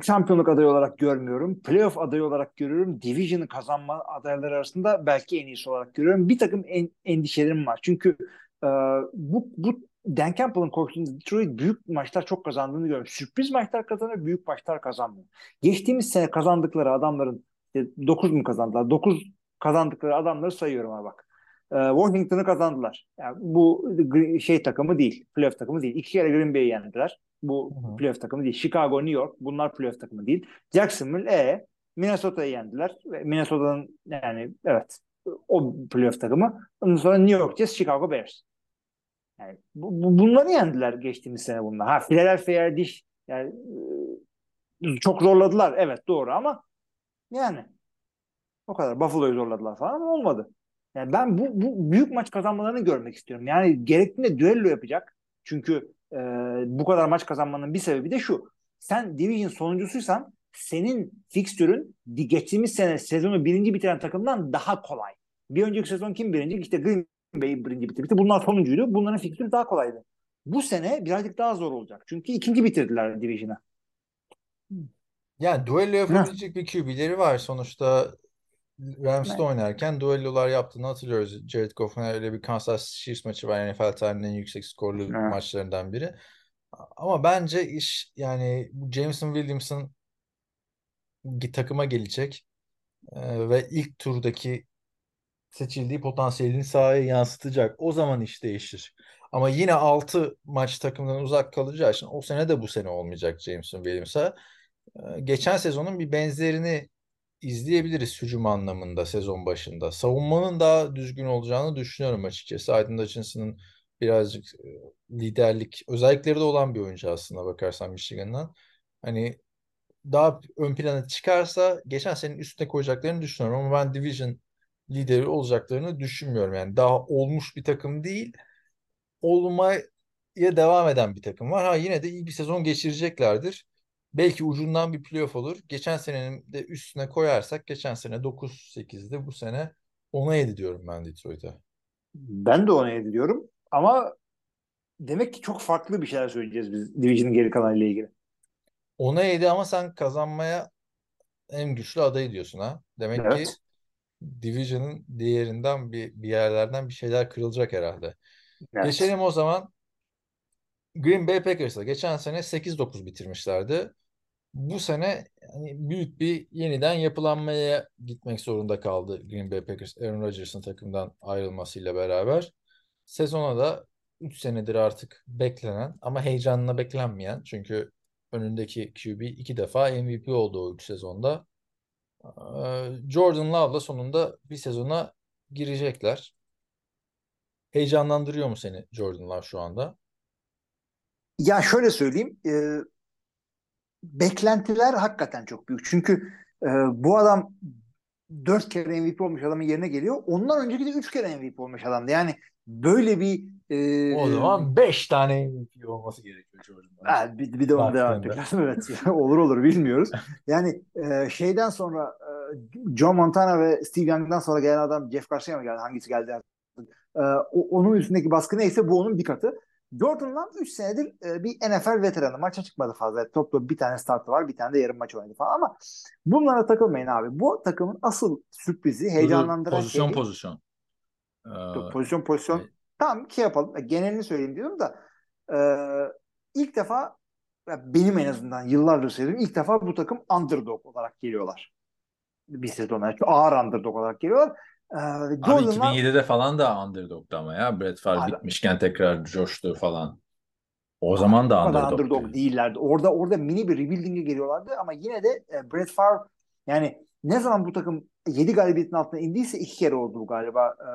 S5: şampiyonluk adayı olarak görmüyorum. Playoff adayı olarak görüyorum. Division'ı kazanma adayları arasında belki en iyisi olarak görüyorum. Bir takım en, endişelerim var. Çünkü e, bu, bu Dan Campbell'ın koçluğunda Detroit büyük maçlar çok kazandığını görüyorum. Sürpriz maçlar kazanıyor, büyük maçlar kazanmıyor. Geçtiğimiz sene kazandıkları adamların işte 9 mu kazandılar? 9 kazandıkları adamları sayıyorum ama bak. E, Washington'ı kazandılar. Yani bu şey takımı değil, playoff takımı değil. İki kere Green Bay'i yendiler. Bu
S4: Hı hı.
S5: playoff takımı değil. Chicago, New York bunlar playoff takımı değil. Jacksonville, e Minnesota'yı yendiler. Ve Minnesota'nın yani evet o playoff takımı. Ondan sonra New York Jets, Chicago Bears. Yani bu, bu- bunları yendiler geçtiğimiz sene bunlar. Ha Philadelphia diş yani e, çok zorladılar. Evet doğru ama yani o kadar. Buffalo'yu zorladılar falan ama olmadı. Yani ben bu, bu büyük maç kazanmalarını görmek istiyorum. Yani gerektiğinde düello yapacak. Çünkü e, bu kadar maç kazanmanın bir sebebi de şu. Sen division sonuncusuysan senin fikstürün geçtiğimiz sene sezonu birinci bitiren takımdan daha kolay. Bir önceki sezon kim birinci? İşte Green Bay birinci bitirdi. Bunlar sonuncuydu. Bunların fikstürü daha kolaydı. Bu sene birazcık daha zor olacak. Çünkü ikinci bitirdiler division'ı.
S4: Yani duello yapabilecek bir QB'leri var. Sonuçta Rams'te oynarken duellolar yaptığını hatırlıyoruz. Jared Goff'un öyle bir Kansas Chiefs maçı var. NFL tarihinin en yüksek skorlu
S5: Evet.
S4: maçlarından biri. Ama bence iş yani Jameson Williams'ın takıma gelecek e, ve ilk turdaki seçildiği potansiyelini sahaya yansıtacak. O zaman iş değişir. Ama yine 6 maç takımdan uzak kalacağı için o sene de bu sene olmayacak Jameson Williams'a. Ee, Geçen sezonun bir benzerini izleyebiliriz hücum anlamında sezon başında. Savunmanın daha düzgün olacağını düşünüyorum açıkçası. Aydın Hutchinson'ın birazcık e, liderlik özellikleri de olan bir oyuncu aslında bakarsan Michigan'dan. Hani daha ön plana çıkarsa geçen senenin üstüne koyacaklarını düşünüyorum ama ben Division lideri olacaklarını düşünmüyorum. Yani daha olmuş bir takım değil, olmaya devam eden bir takım var. Ha yine de iyi bir sezon geçireceklerdir. Belki ucundan bir playoff olur. Geçen senenin de üstüne koyarsak geçen sene 9-8'di. Bu sene 10'a 7 diyorum ben Detroit'e.
S5: Ben de ona ediyorum ama demek ki çok farklı bir şeyler söyleyeceğiz biz Division'ın geri kalanıyla ilgili.
S4: 10'a 7 ama sen kazanmaya en güçlü aday diyorsun ha. Demek ki
S5: Evet.
S4: Division'ın değerinden bir, bir yerlerden bir şeyler kırılacak herhalde.
S5: Evet.
S4: Geçelim o zaman Green Bay Packers'a. Geçen sene 8-9 bitirmişlerdi. Bu sene yani büyük bir yeniden yapılanmaya gitmek zorunda kaldı Green Bay Packers Aaron Rodgers'ın takımdan ayrılmasıyla beraber. Sezona da 3 senedir artık beklenen ama heyecanla beklenmeyen çünkü önündeki QB iki defa MVP oldu o 3 sezonda. Ee, Jordan Love'la sonunda bir sezona girecekler. Heyecanlandırıyor mu seni Jordan Love şu anda?
S5: Ya şöyle söyleyeyim. e, beklentiler hakikaten çok büyük. Çünkü e, bu adam dört kere MVP olmuş adamın yerine geliyor. Ondan önceki de üç kere MVP olmuş adamdı. Yani böyle bir
S4: O zaman 5 tane MVP olması gerekiyor Jordan.
S5: Ha, bir, bir de onu devam etmek lazım. (laughs) Evet. olur olur bilmiyoruz. Yani e, şeyden sonra e, John Montana ve Steve Young'dan sonra gelen adam Jeff Garcia mı geldi? Hangisi geldi? E, onun üstündeki baskı neyse bu onun bir katı. Jordan Love 3 senedir e, bir NFL veteranı. Maça çıkmadı fazla. Toplam bir tane startı var. Bir tane de yarım maç oynadı falan ama bunlara takılmayın abi. Bu takımın asıl sürprizi, heyecanlandıran
S6: pozisyon
S5: şeyi
S6: pozisyon. Ee,
S5: Yok, pozisyon pozisyon. Tamam şey yapalım. E, Genelini söyleyeyim diyorum da e, ilk defa benim en azından yıllardır söylediğim ilk defa bu takım underdog olarak geliyorlar. Bir sezona. Ağır underdog olarak geliyorlar. E,
S6: Abi
S5: Jordan'la
S6: 2007'de falan da underdog'du ama ya. Brett Favre
S5: Abi-
S6: bitmişken tekrar coştu falan. O zaman da underdog.
S5: underdog değillerdi. Orada orada mini bir rebuilding'e geliyorlardı ama yine de e, Brett Favre yani ne zaman bu takım 7 galibiyetin altına indiyse iki kere oldu bu galiba. E,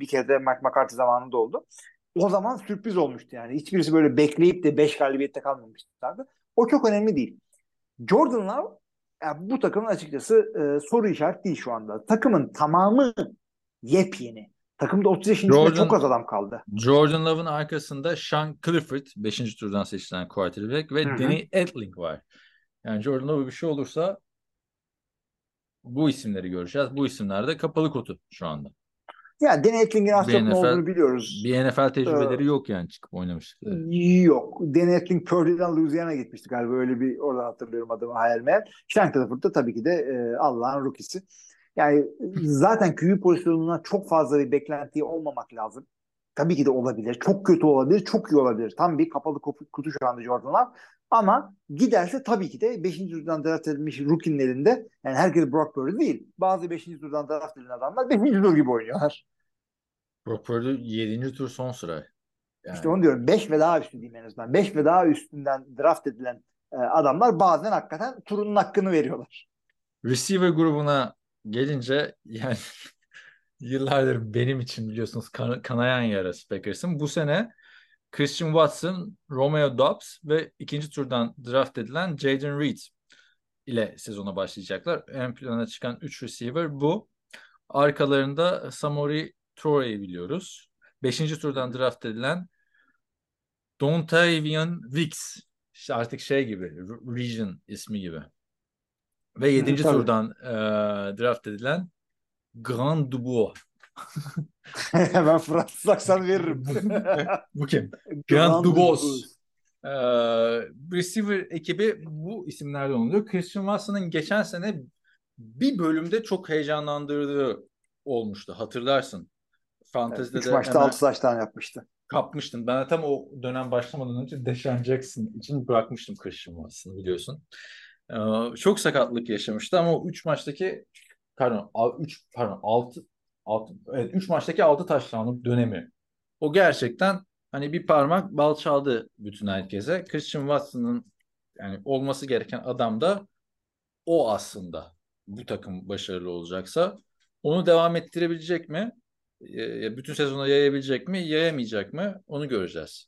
S5: bir kere de Mike McCarthy zamanında oldu. O zaman sürpriz olmuştu yani. Hiçbirisi böyle bekleyip de 5 galibiyette kalmamışlardı. O çok önemli değil. Jordan Love ya bu takımın açıkçası e, soru işareti değil şu anda. Takımın tamamı yepyeni. Takımda 30 yaşın üstünde
S6: Jordan-
S5: çok az adam kaldı.
S6: Jordan Love'ın arkasında Sean Clifford 5. turdan seçilen quarterback ve
S5: Hı hı.
S6: Danny Etling var. Yani Jordan Love'a bir şey olursa bu isimleri göreceğiz. Bu isimler de kapalı kutu şu anda.
S5: Ya Danny Etling'in az çok ne olduğunu biliyoruz.
S6: Bir NFL tecrübeleri
S5: Ee,
S6: yok yani çıkıp oynamıştıkları.
S5: Yok. Danny Etling Purdue'dan Louisiana gitmişti galiba. Öyle bir oradan hatırlıyorum adamı hayal meyal. Clifford da tabii ki de e, Allah'ın rookisi. Yani zaten QB pozisyonuna çok fazla bir beklentiye olmamak lazım. Tabii ki de olabilir. Çok kötü olabilir, çok iyi olabilir. Tam bir kapalı kutu, kutu şu anda Jordan Love. Ama giderse tabii ki de 5. turdan draft edilmiş rookie'nin elinde yani herkes Brock Purdy değil. Bazı 5. turdan draft edilen adamlar 5. tur gibi oynuyorlar.
S4: Brock Purdy 7. tur son sıra. Yani
S5: İşte onu diyorum. 5 ve daha üstü diyeyim en azından. 5 ve daha üstünden draft edilen e, adamlar bazen hakikaten turunun hakkını veriyorlar.
S4: receiver grubuna gelince yani (laughs) yıllardır benim için biliyorsunuz kan- kanayan yarası Packers'ın. Bu sene Christian Watson, Romeo Dobbs ve ikinci turdan draft edilen Jaden Reed ile sezona başlayacaklar. Ön plana çıkan 3 receiver bu. Arkalarında Samori Toure'yi biliyoruz. Beşinci turdan draft edilen Dontavian Wicks. İşte artık şey gibi, Re- Region ismi gibi. Ve yedinci turdan e, draft edilen Grand Dubois. (laughs)
S5: Hemen Fransız aksan veririm.
S4: Bu kim? (laughs)
S5: Grand
S4: Dubos. Ee, receiver ekibi bu isimlerden oluyor. Christian Watson'ın geçen sene bir bölümde çok heyecanlandırdığı olmuştu. Hatırlarsın. Fantezide
S5: 3
S4: de
S5: maçta 6 taştan yapmıştı.
S4: kapmıştım. Ben tam o dönem başlamadan önce Deshaun Jackson için bırakmıştım Christian Watson'ı biliyorsun. Ee, çok sakatlık yaşamıştı ama o 3 maçtaki pardon 3 pardon 6 6 evet 3 maçtaki 6 taşlanlık dönemi. O gerçekten hani bir parmak bal çaldı bütün herkese. Christian Watson'ın yani olması gereken adam da o aslında. Bu takım başarılı olacaksa onu devam ettirebilecek mi? Ee, bütün sezona yayabilecek mi? Yayamayacak mı? Onu göreceğiz.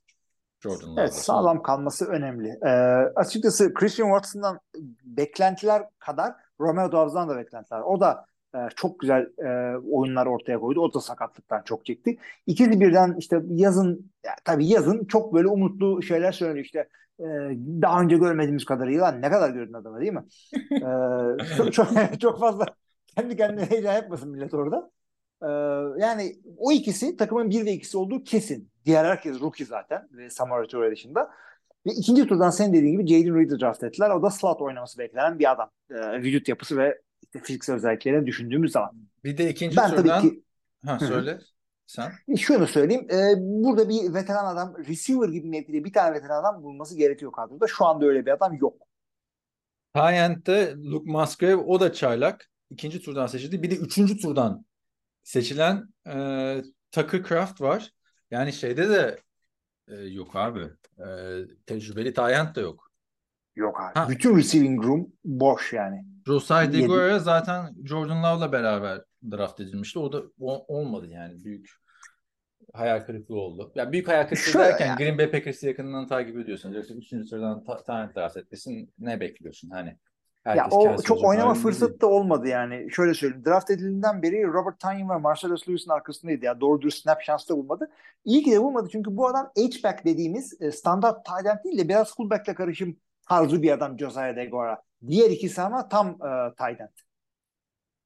S4: Jordan Love'da.
S5: Evet sağlam kalması önemli. Ee, açıkçası Christian Watson'dan beklentiler kadar Romeo Dobbs'dan da beklentiler. O da e, çok güzel e, oyunlar ortaya koydu. O da sakatlıktan çok çekti. İkisi birden işte yazın ya, tabii yazın çok böyle umutlu şeyler söylüyor işte e, daha önce görmediğimiz kadarıyla ne kadar gördün adamı değil mi? Ee, (laughs) çok, çok, çok fazla kendi kendine heyecan yapmasın millet orada. Ee, yani o ikisi takımın bir ve ikisi olduğu kesin. Diğer herkes rookie zaten ve Samara Toure dışında. Ve ikinci turdan sen dediğin gibi Jaden Reed'i draft ettiler. O da slot oynaması beklenen bir adam. Ee, vücut yapısı ve işte fiziksel özelliklerini düşündüğümüz zaman.
S4: Bir de ikinci
S5: Ben
S4: turdan
S5: tabii ki
S4: ha söyle sen.
S5: şunu söyleyeyim. e, burada bir veteran adam, receiver gibi mevkide bir tane veteran adam bulunması gerekiyor kadroda. Şu anda öyle bir adam yok.
S4: Tyent'te Luke Musgrave o da çaylak. İkinci turdan seçildi. Bir de üçüncü turdan seçilen e, Tucker Craft var. Yani şeyde de e, yok abi. E, tecrübeli Tyent de yok.
S5: Yok abi.
S4: Ha.
S5: Bütün receiving room boş yani.
S4: Josiah
S5: Yedi.
S4: DeGuara zaten Jordan Love'la beraber draft edilmişti. O da o- olmadı yani. Büyük hayal kırıklığı oldu. Ya büyük hayal kırıklığı
S5: Şöyle
S4: derken
S5: yani.
S4: Green Bay Packers'ı yakından takip ediyorsun. Yoksa üçüncü sıradan ta- draft etmesin ne bekliyorsun hani?
S5: Ya o çok oynama fırsatı da olmadı yani. Şöyle söyleyeyim. Draft edildiğinden beri Robert Tonyan ve Marcellus Lewis'in arkasındaydı. Ya doğru dürüst snap şansı da bulmadı. İyi ki de bulmadı çünkü bu adam H-back dediğimiz e, standart tight end değil de biraz fullback'le karışım tarzı bir adam Josiah DeGuara. Diğer ikisi ama tam e, tight end.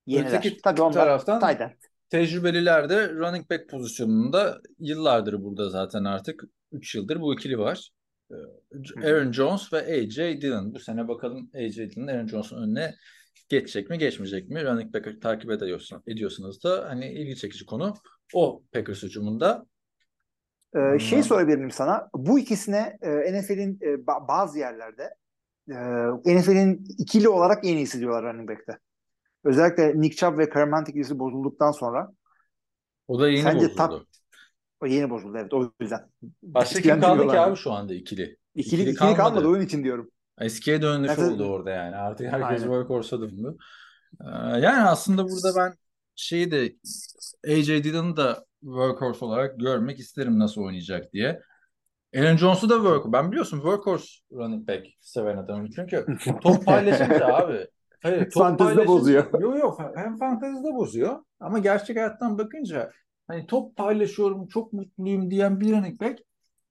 S5: Yeniler.
S4: Öteki
S5: Tabii onlar
S4: taraftan
S5: tight end.
S4: tecrübeliler de running back pozisyonunda yıllardır burada zaten artık 3 yıldır bu ikili var. Ee, Aaron Jones ve AJ Dillon. Bu sene bakalım AJ Dillon Aaron Jones'un önüne geçecek mi geçmeyecek mi? Running back'ı takip ediyorsun, ediyorsunuz da hani ilgi çekici konu o Packers hücumunda.
S5: Ee, şey sorabilir miyim sana? Bu ikisine e, NFL'in e, ba- bazı yerlerde e, NFL'in ikili olarak en iyisi diyorlar running back'te. Özellikle Nick Chubb ve Hunt ikilisi bozulduktan sonra
S4: O da yeni
S5: Sence
S4: bozuldu.
S5: tak- o yeni bozuldu evet o yüzden.
S4: Başka kim kaldı ki abi şu anda ikili?
S5: İkili,
S4: İkili
S5: ikili
S4: kalmadı.
S5: kalmadı. onun için diyorum.
S4: Eskiye dönüş
S5: Mesela-
S4: oldu orada yani. Artık herkes
S5: Aynen.
S4: workhorse'a döndü. Ee, yani aslında burada ben şeyi de AJ Dillon'ı da workhorse olarak görmek isterim nasıl oynayacak diye. Aaron Jones'u da workhorse. Ben biliyorsun workhorse running back seven adamım. Çünkü (laughs) top paylaşınca abi. Hayır, top
S5: Fantezide bozuyor.
S4: Yok yok hem fantezide bozuyor ama gerçek hayattan bakınca hani top paylaşıyorum çok mutluyum diyen bir running back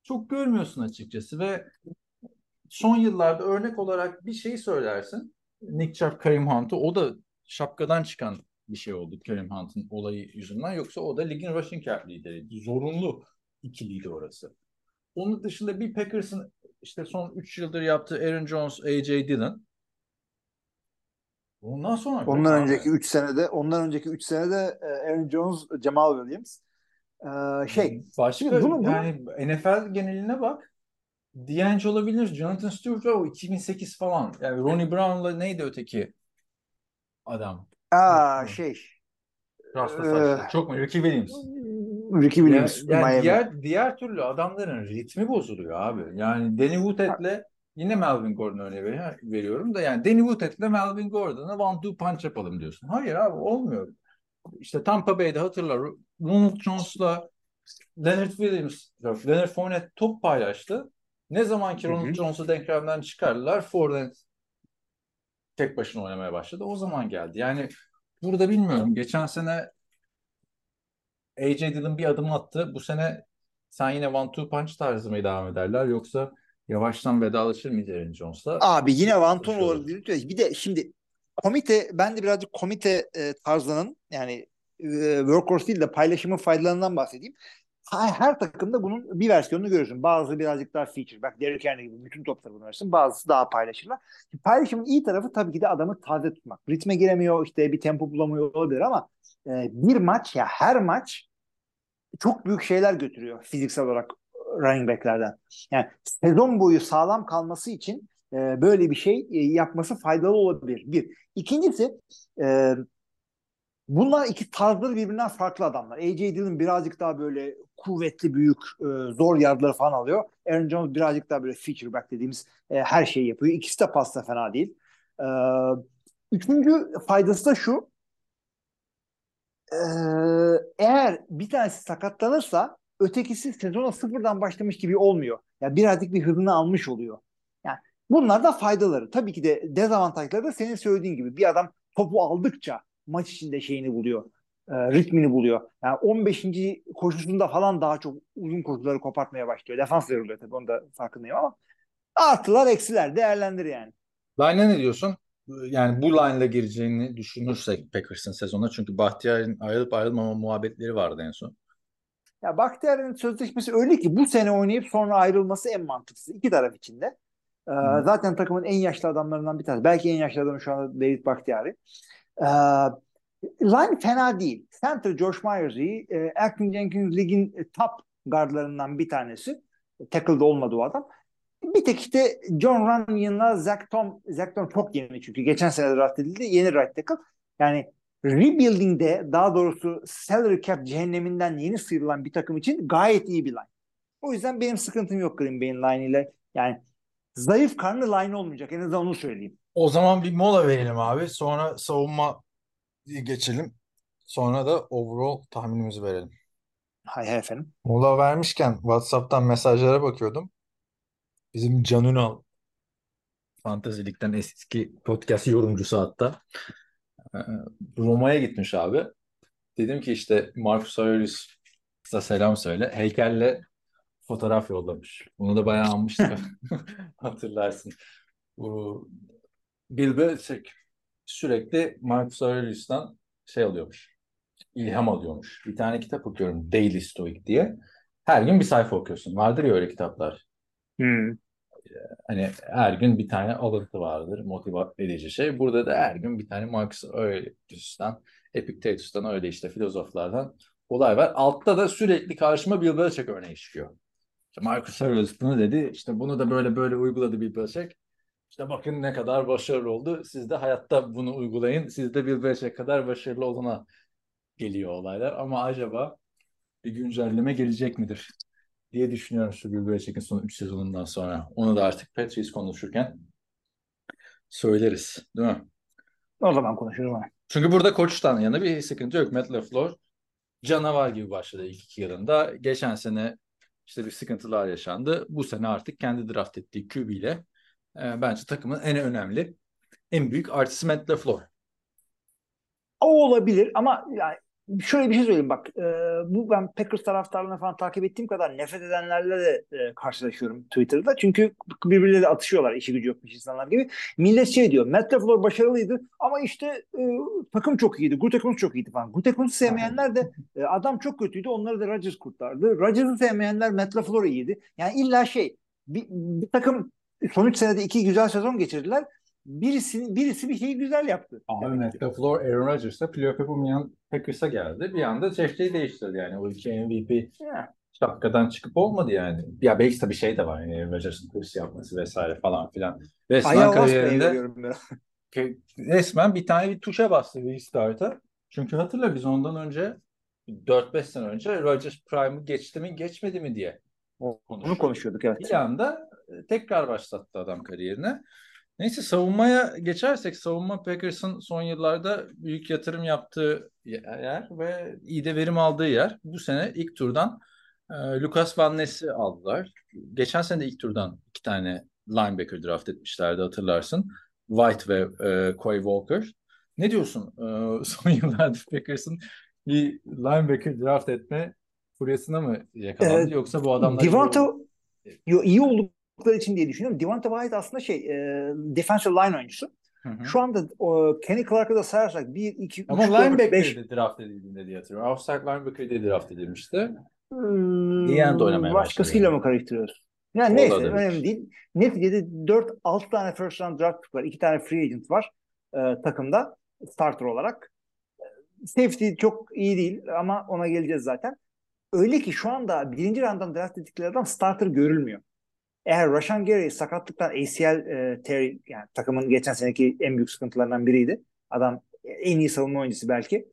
S4: çok görmüyorsun açıkçası ve son yıllarda örnek olarak bir şey söylersin. Nick Chubb, Kareem Hunt'ı o da şapkadan çıkan bir şey oldu Kareem Hunt'ın olayı yüzünden. Yoksa o da ligin rushing yard lideriydi. Zorunlu ikiliydi orası. Onun dışında bir Packers'ın işte son 3 yıldır yaptığı Aaron Jones, AJ Dillon. Ondan sonra
S5: Ondan
S4: Abi.
S5: önceki 3 senede ondan önceki 3 senede e, Aaron Jones, Jamal Williams. Ee, şey
S4: Başka
S5: bunu- bunu-
S4: yani NFL geneline bak. D'Angelo olabilir. Jonathan Stewart o 2008 falan. Yani Ronnie Brown'la neydi öteki adam?
S5: Aa,
S4: Hı.
S5: şey
S4: Rasta
S5: Ee.
S4: Çok mu? Ricky Williams.
S5: Ricky Williams
S4: Ya- yani
S5: Miami.
S4: diğer diğer türlü adamların ritmi bozuluyor abi. Yani Danny Woodhead'le yine Melvin Gordon örneği ver- veriyorum da yani Danny Woodhead'le Melvin Gordon'a one two punch yapalım diyorsun. Hayır abi olmuyor. İşte Tampa Bay'de hatırlar Ronald Jones'la Leonard Williams, Leonard Fournette top paylaştı. Ne zaman ki. Ronald Jones'u denklemden çıkardılar Fournette tek başına oynamaya başladı. O zaman geldi. Yani burada bilmiyorum. Geçen sene AJ Dillon bir adım attı. Bu sene sen yine one two punch tarzı mı devam ederler yoksa yavaştan vedalaşır mıyız Aaron Jones'la?
S5: Abi yine Vanton
S4: Şöyle.
S5: olabilir. diyor. Bir de şimdi komite ben de birazcık komite e, tarzının yani e, workhorse değil de paylaşımın faydalarından bahsedeyim. Her, takımda bunun bir versiyonunu görürsün. Bazısı birazcık daha feature. Bak Derrick Henry gibi bütün topları bunlarsın. Bazısı daha paylaşırlar. Paylaşımın iyi tarafı tabii ki de adamı taze tutmak. Ritme giremiyor işte bir tempo bulamıyor olabilir ama e, bir maç ya her maç çok büyük şeyler götürüyor fiziksel olarak running backlerden. Yani sezon boyu sağlam kalması için e, böyle bir şey e, yapması faydalı olabilir. Bir. İkincisi e, bunlar iki tarzları birbirinden farklı adamlar. AJ Dillon birazcık daha böyle kuvvetli, büyük, e, zor yardları falan alıyor. Aaron Jones birazcık daha böyle feature back dediğimiz e, her şeyi yapıyor. İkisi de pasta fena değil. E, üçüncü faydası da şu. E, eğer bir tanesi sakatlanırsa ötekisi sezona sıfırdan başlamış gibi olmuyor. Yani birazcık bir hızını almış oluyor. Yani bunlar da faydaları. Tabii ki de dezavantajları da senin söylediğin gibi bir adam topu aldıkça maç içinde şeyini buluyor. e, ritmini buluyor. Yani 15. koşusunda falan daha çok uzun koşuları kopartmaya başlıyor. Defans yoruluyor tabii onu da farkındayım ama artılar eksiler değerlendir yani.
S4: Line'e ne diyorsun? Yani bu line'la gireceğini düşünürsek Packers'ın sezonuna çünkü Bahtiyar'ın ayrılıp ayrılmama muhabbetleri vardı en son.
S5: Ya Bakhtiar'ın sözleşmesi öyle ki bu sene oynayıp sonra ayrılması en mantıklısı iki taraf için de. Ee,
S4: Hı.
S5: zaten takımın en yaşlı adamlarından bir tanesi. Belki en yaşlı adamı şu anda David Bakhtiari. Ee, line fena değil. Center Josh Myers iyi. Ee, Acton Jenkins ligin top guardlarından bir tanesi. Tackle'da olmadı o adam. Bir tek işte John Runyon'la Zach Tom. Zach Tom çok yeni çünkü. Geçen sene draft edildi. Yeni right tackle. Yani rebuilding'de daha doğrusu salary cap cehenneminden yeni sıyrılan bir takım için gayet iyi bir line. O yüzden benim sıkıntım yok Green Bay'in line ile. Yani zayıf karnı line olmayacak. En azından onu söyleyeyim.
S4: O zaman bir mola verelim abi. Sonra savunma geçelim. Sonra da overall tahminimizi verelim.
S5: Hay hay efendim.
S4: Mola vermişken WhatsApp'tan mesajlara bakıyordum. Bizim Can Ünal Fantazilikten eski podcast yorumcusu hatta. Ee, Roma'ya gitmiş abi. Dedim ki işte Marcus Aurelius'a selam söyle. Heykelle fotoğraf yollamış. Bunu da bayağı anmıştık. (laughs) (laughs) Hatırlarsın. Bu Bill Belichick sürekli Marcus Aurelius'tan şey alıyormuş. İlham alıyormuş. Bir tane kitap okuyorum. Daily Stoic diye. Her gün bir sayfa okuyorsun. Vardır ya öyle kitaplar.
S5: Hmm.
S4: Hani her gün bir tane alıntı vardır. Motive edici şey. Burada da her gün bir tane Marcus Aurelius'tan, Epictetus'tan öyle işte filozoflardan olay var. Altta da sürekli karşıma Bill Belichick örneği çıkıyor. İşte Marcus Aurelius bunu dedi. İşte bunu da böyle böyle uyguladı Bill Belichick. İşte bakın ne kadar başarılı oldu. Siz de hayatta bunu uygulayın. Siz de Bill Belichick kadar başarılı olana geliyor olaylar. Ama acaba bir güncelleme gelecek midir diye düşünüyorum şu Bill Belichick'in son 3 sezonundan sonra. Onu da artık Patriots konuşurken söyleriz. Değil mi?
S5: O zaman konuşuruz ama.
S4: Çünkü burada koçtan yana bir sıkıntı yok. Matt LaFleur canavar gibi başladı ilk iki yılında. Geçen sene işte bir sıkıntılar yaşandı. Bu sene artık kendi draft ettiği QB ile e, bence takımın en önemli, en büyük artısı Matt LaFleur.
S5: O olabilir ama yani şöyle bir şey söyleyeyim bak e, bu ben Packers taraftarlarını falan takip ettiğim kadar nefret edenlerle de e, karşılaşıyorum Twitter'da. Çünkü birbirleriyle atışıyorlar işi gücü yokmuş insanlar gibi. Millet şey diyor Matt LaFleur başarılıydı ama işte e, takım çok iyiydi. Gutekunst çok iyiydi falan. Gutekunst'u sevmeyenler de e, adam çok kötüydü. Onları da Rodgers kurtardı. Rodgers'ı sevmeyenler Matt LaFleur iyiydi. Yani illa şey bir, bir takım son 3 senede iki güzel sezon geçirdiler. birisi birisi bir şeyi güzel yaptı.
S4: Abi Matt LaFleur, Aaron Rodgers'a playoff yapamayan Packers'a geldi. Bir anda çeşitliği değiştirdi yani. O iki MVP
S5: Ya.
S4: şapkadan çıkıp olmadı yani. Ya belki tabii şey de var yani Aaron Rodgers'ın hırs yapması vesaire falan filan. Resmen kariyerinde resmen bir tane bir tuşa bastı restart'a. Çünkü hatırla biz ondan önce 4-5 sene önce Rodgers Prime'ı geçti mi geçmedi mi diye
S5: Onu
S4: konuşuyorduk.
S5: konuşuyorduk evet.
S4: Bir anda e, tekrar başlattı adam kariyerine. Neyse savunmaya geçersek savunma Packers'ın son yıllarda büyük yatırım yaptığı yer ve iyi de verim aldığı yer. Bu sene ilk turdan e, Lucas Van Ness'i aldılar. Geçen sene de ilk turdan iki tane linebacker draft etmişlerdi hatırlarsın. White ve e, Coy Walker. Ne diyorsun? E, (laughs) son yıllarda Packers'ın bir linebacker draft etme furyasına mı yakalandı
S5: Ee,
S4: yoksa bu adamlar
S5: Devonta yo, iyi oldukları için diye düşünüyorum. Devonta White aslında şey e, defensive line oyuncusu.
S4: Hı hı.
S5: Şu anda o, Kenny Clark'ı da sayarsak 1, 2, 3,
S4: Ama
S5: 4, 5
S4: linebacker'de draft edildiğinde diye hatırlıyorum. Offside linebacker'de draft edilmişti. İyi anda oynamaya
S5: başkasıyla mı karıştırıyoruz? Yani neyse
S4: Olabilir.
S5: önemli değil. Neticede 4-6 tane first round draft pick var. 2 tane free agent var e, takımda starter olarak. Safety çok iyi değil ama ona geleceğiz zaten. Öyle ki şu anda birinci rounddan draft ettikleri adam starter görülmüyor. Eğer Rashan Gary sakatlıktan ACL e, tear, yani takımın geçen seneki en büyük sıkıntılarından biriydi. Adam en iyi savunma oyuncusu belki.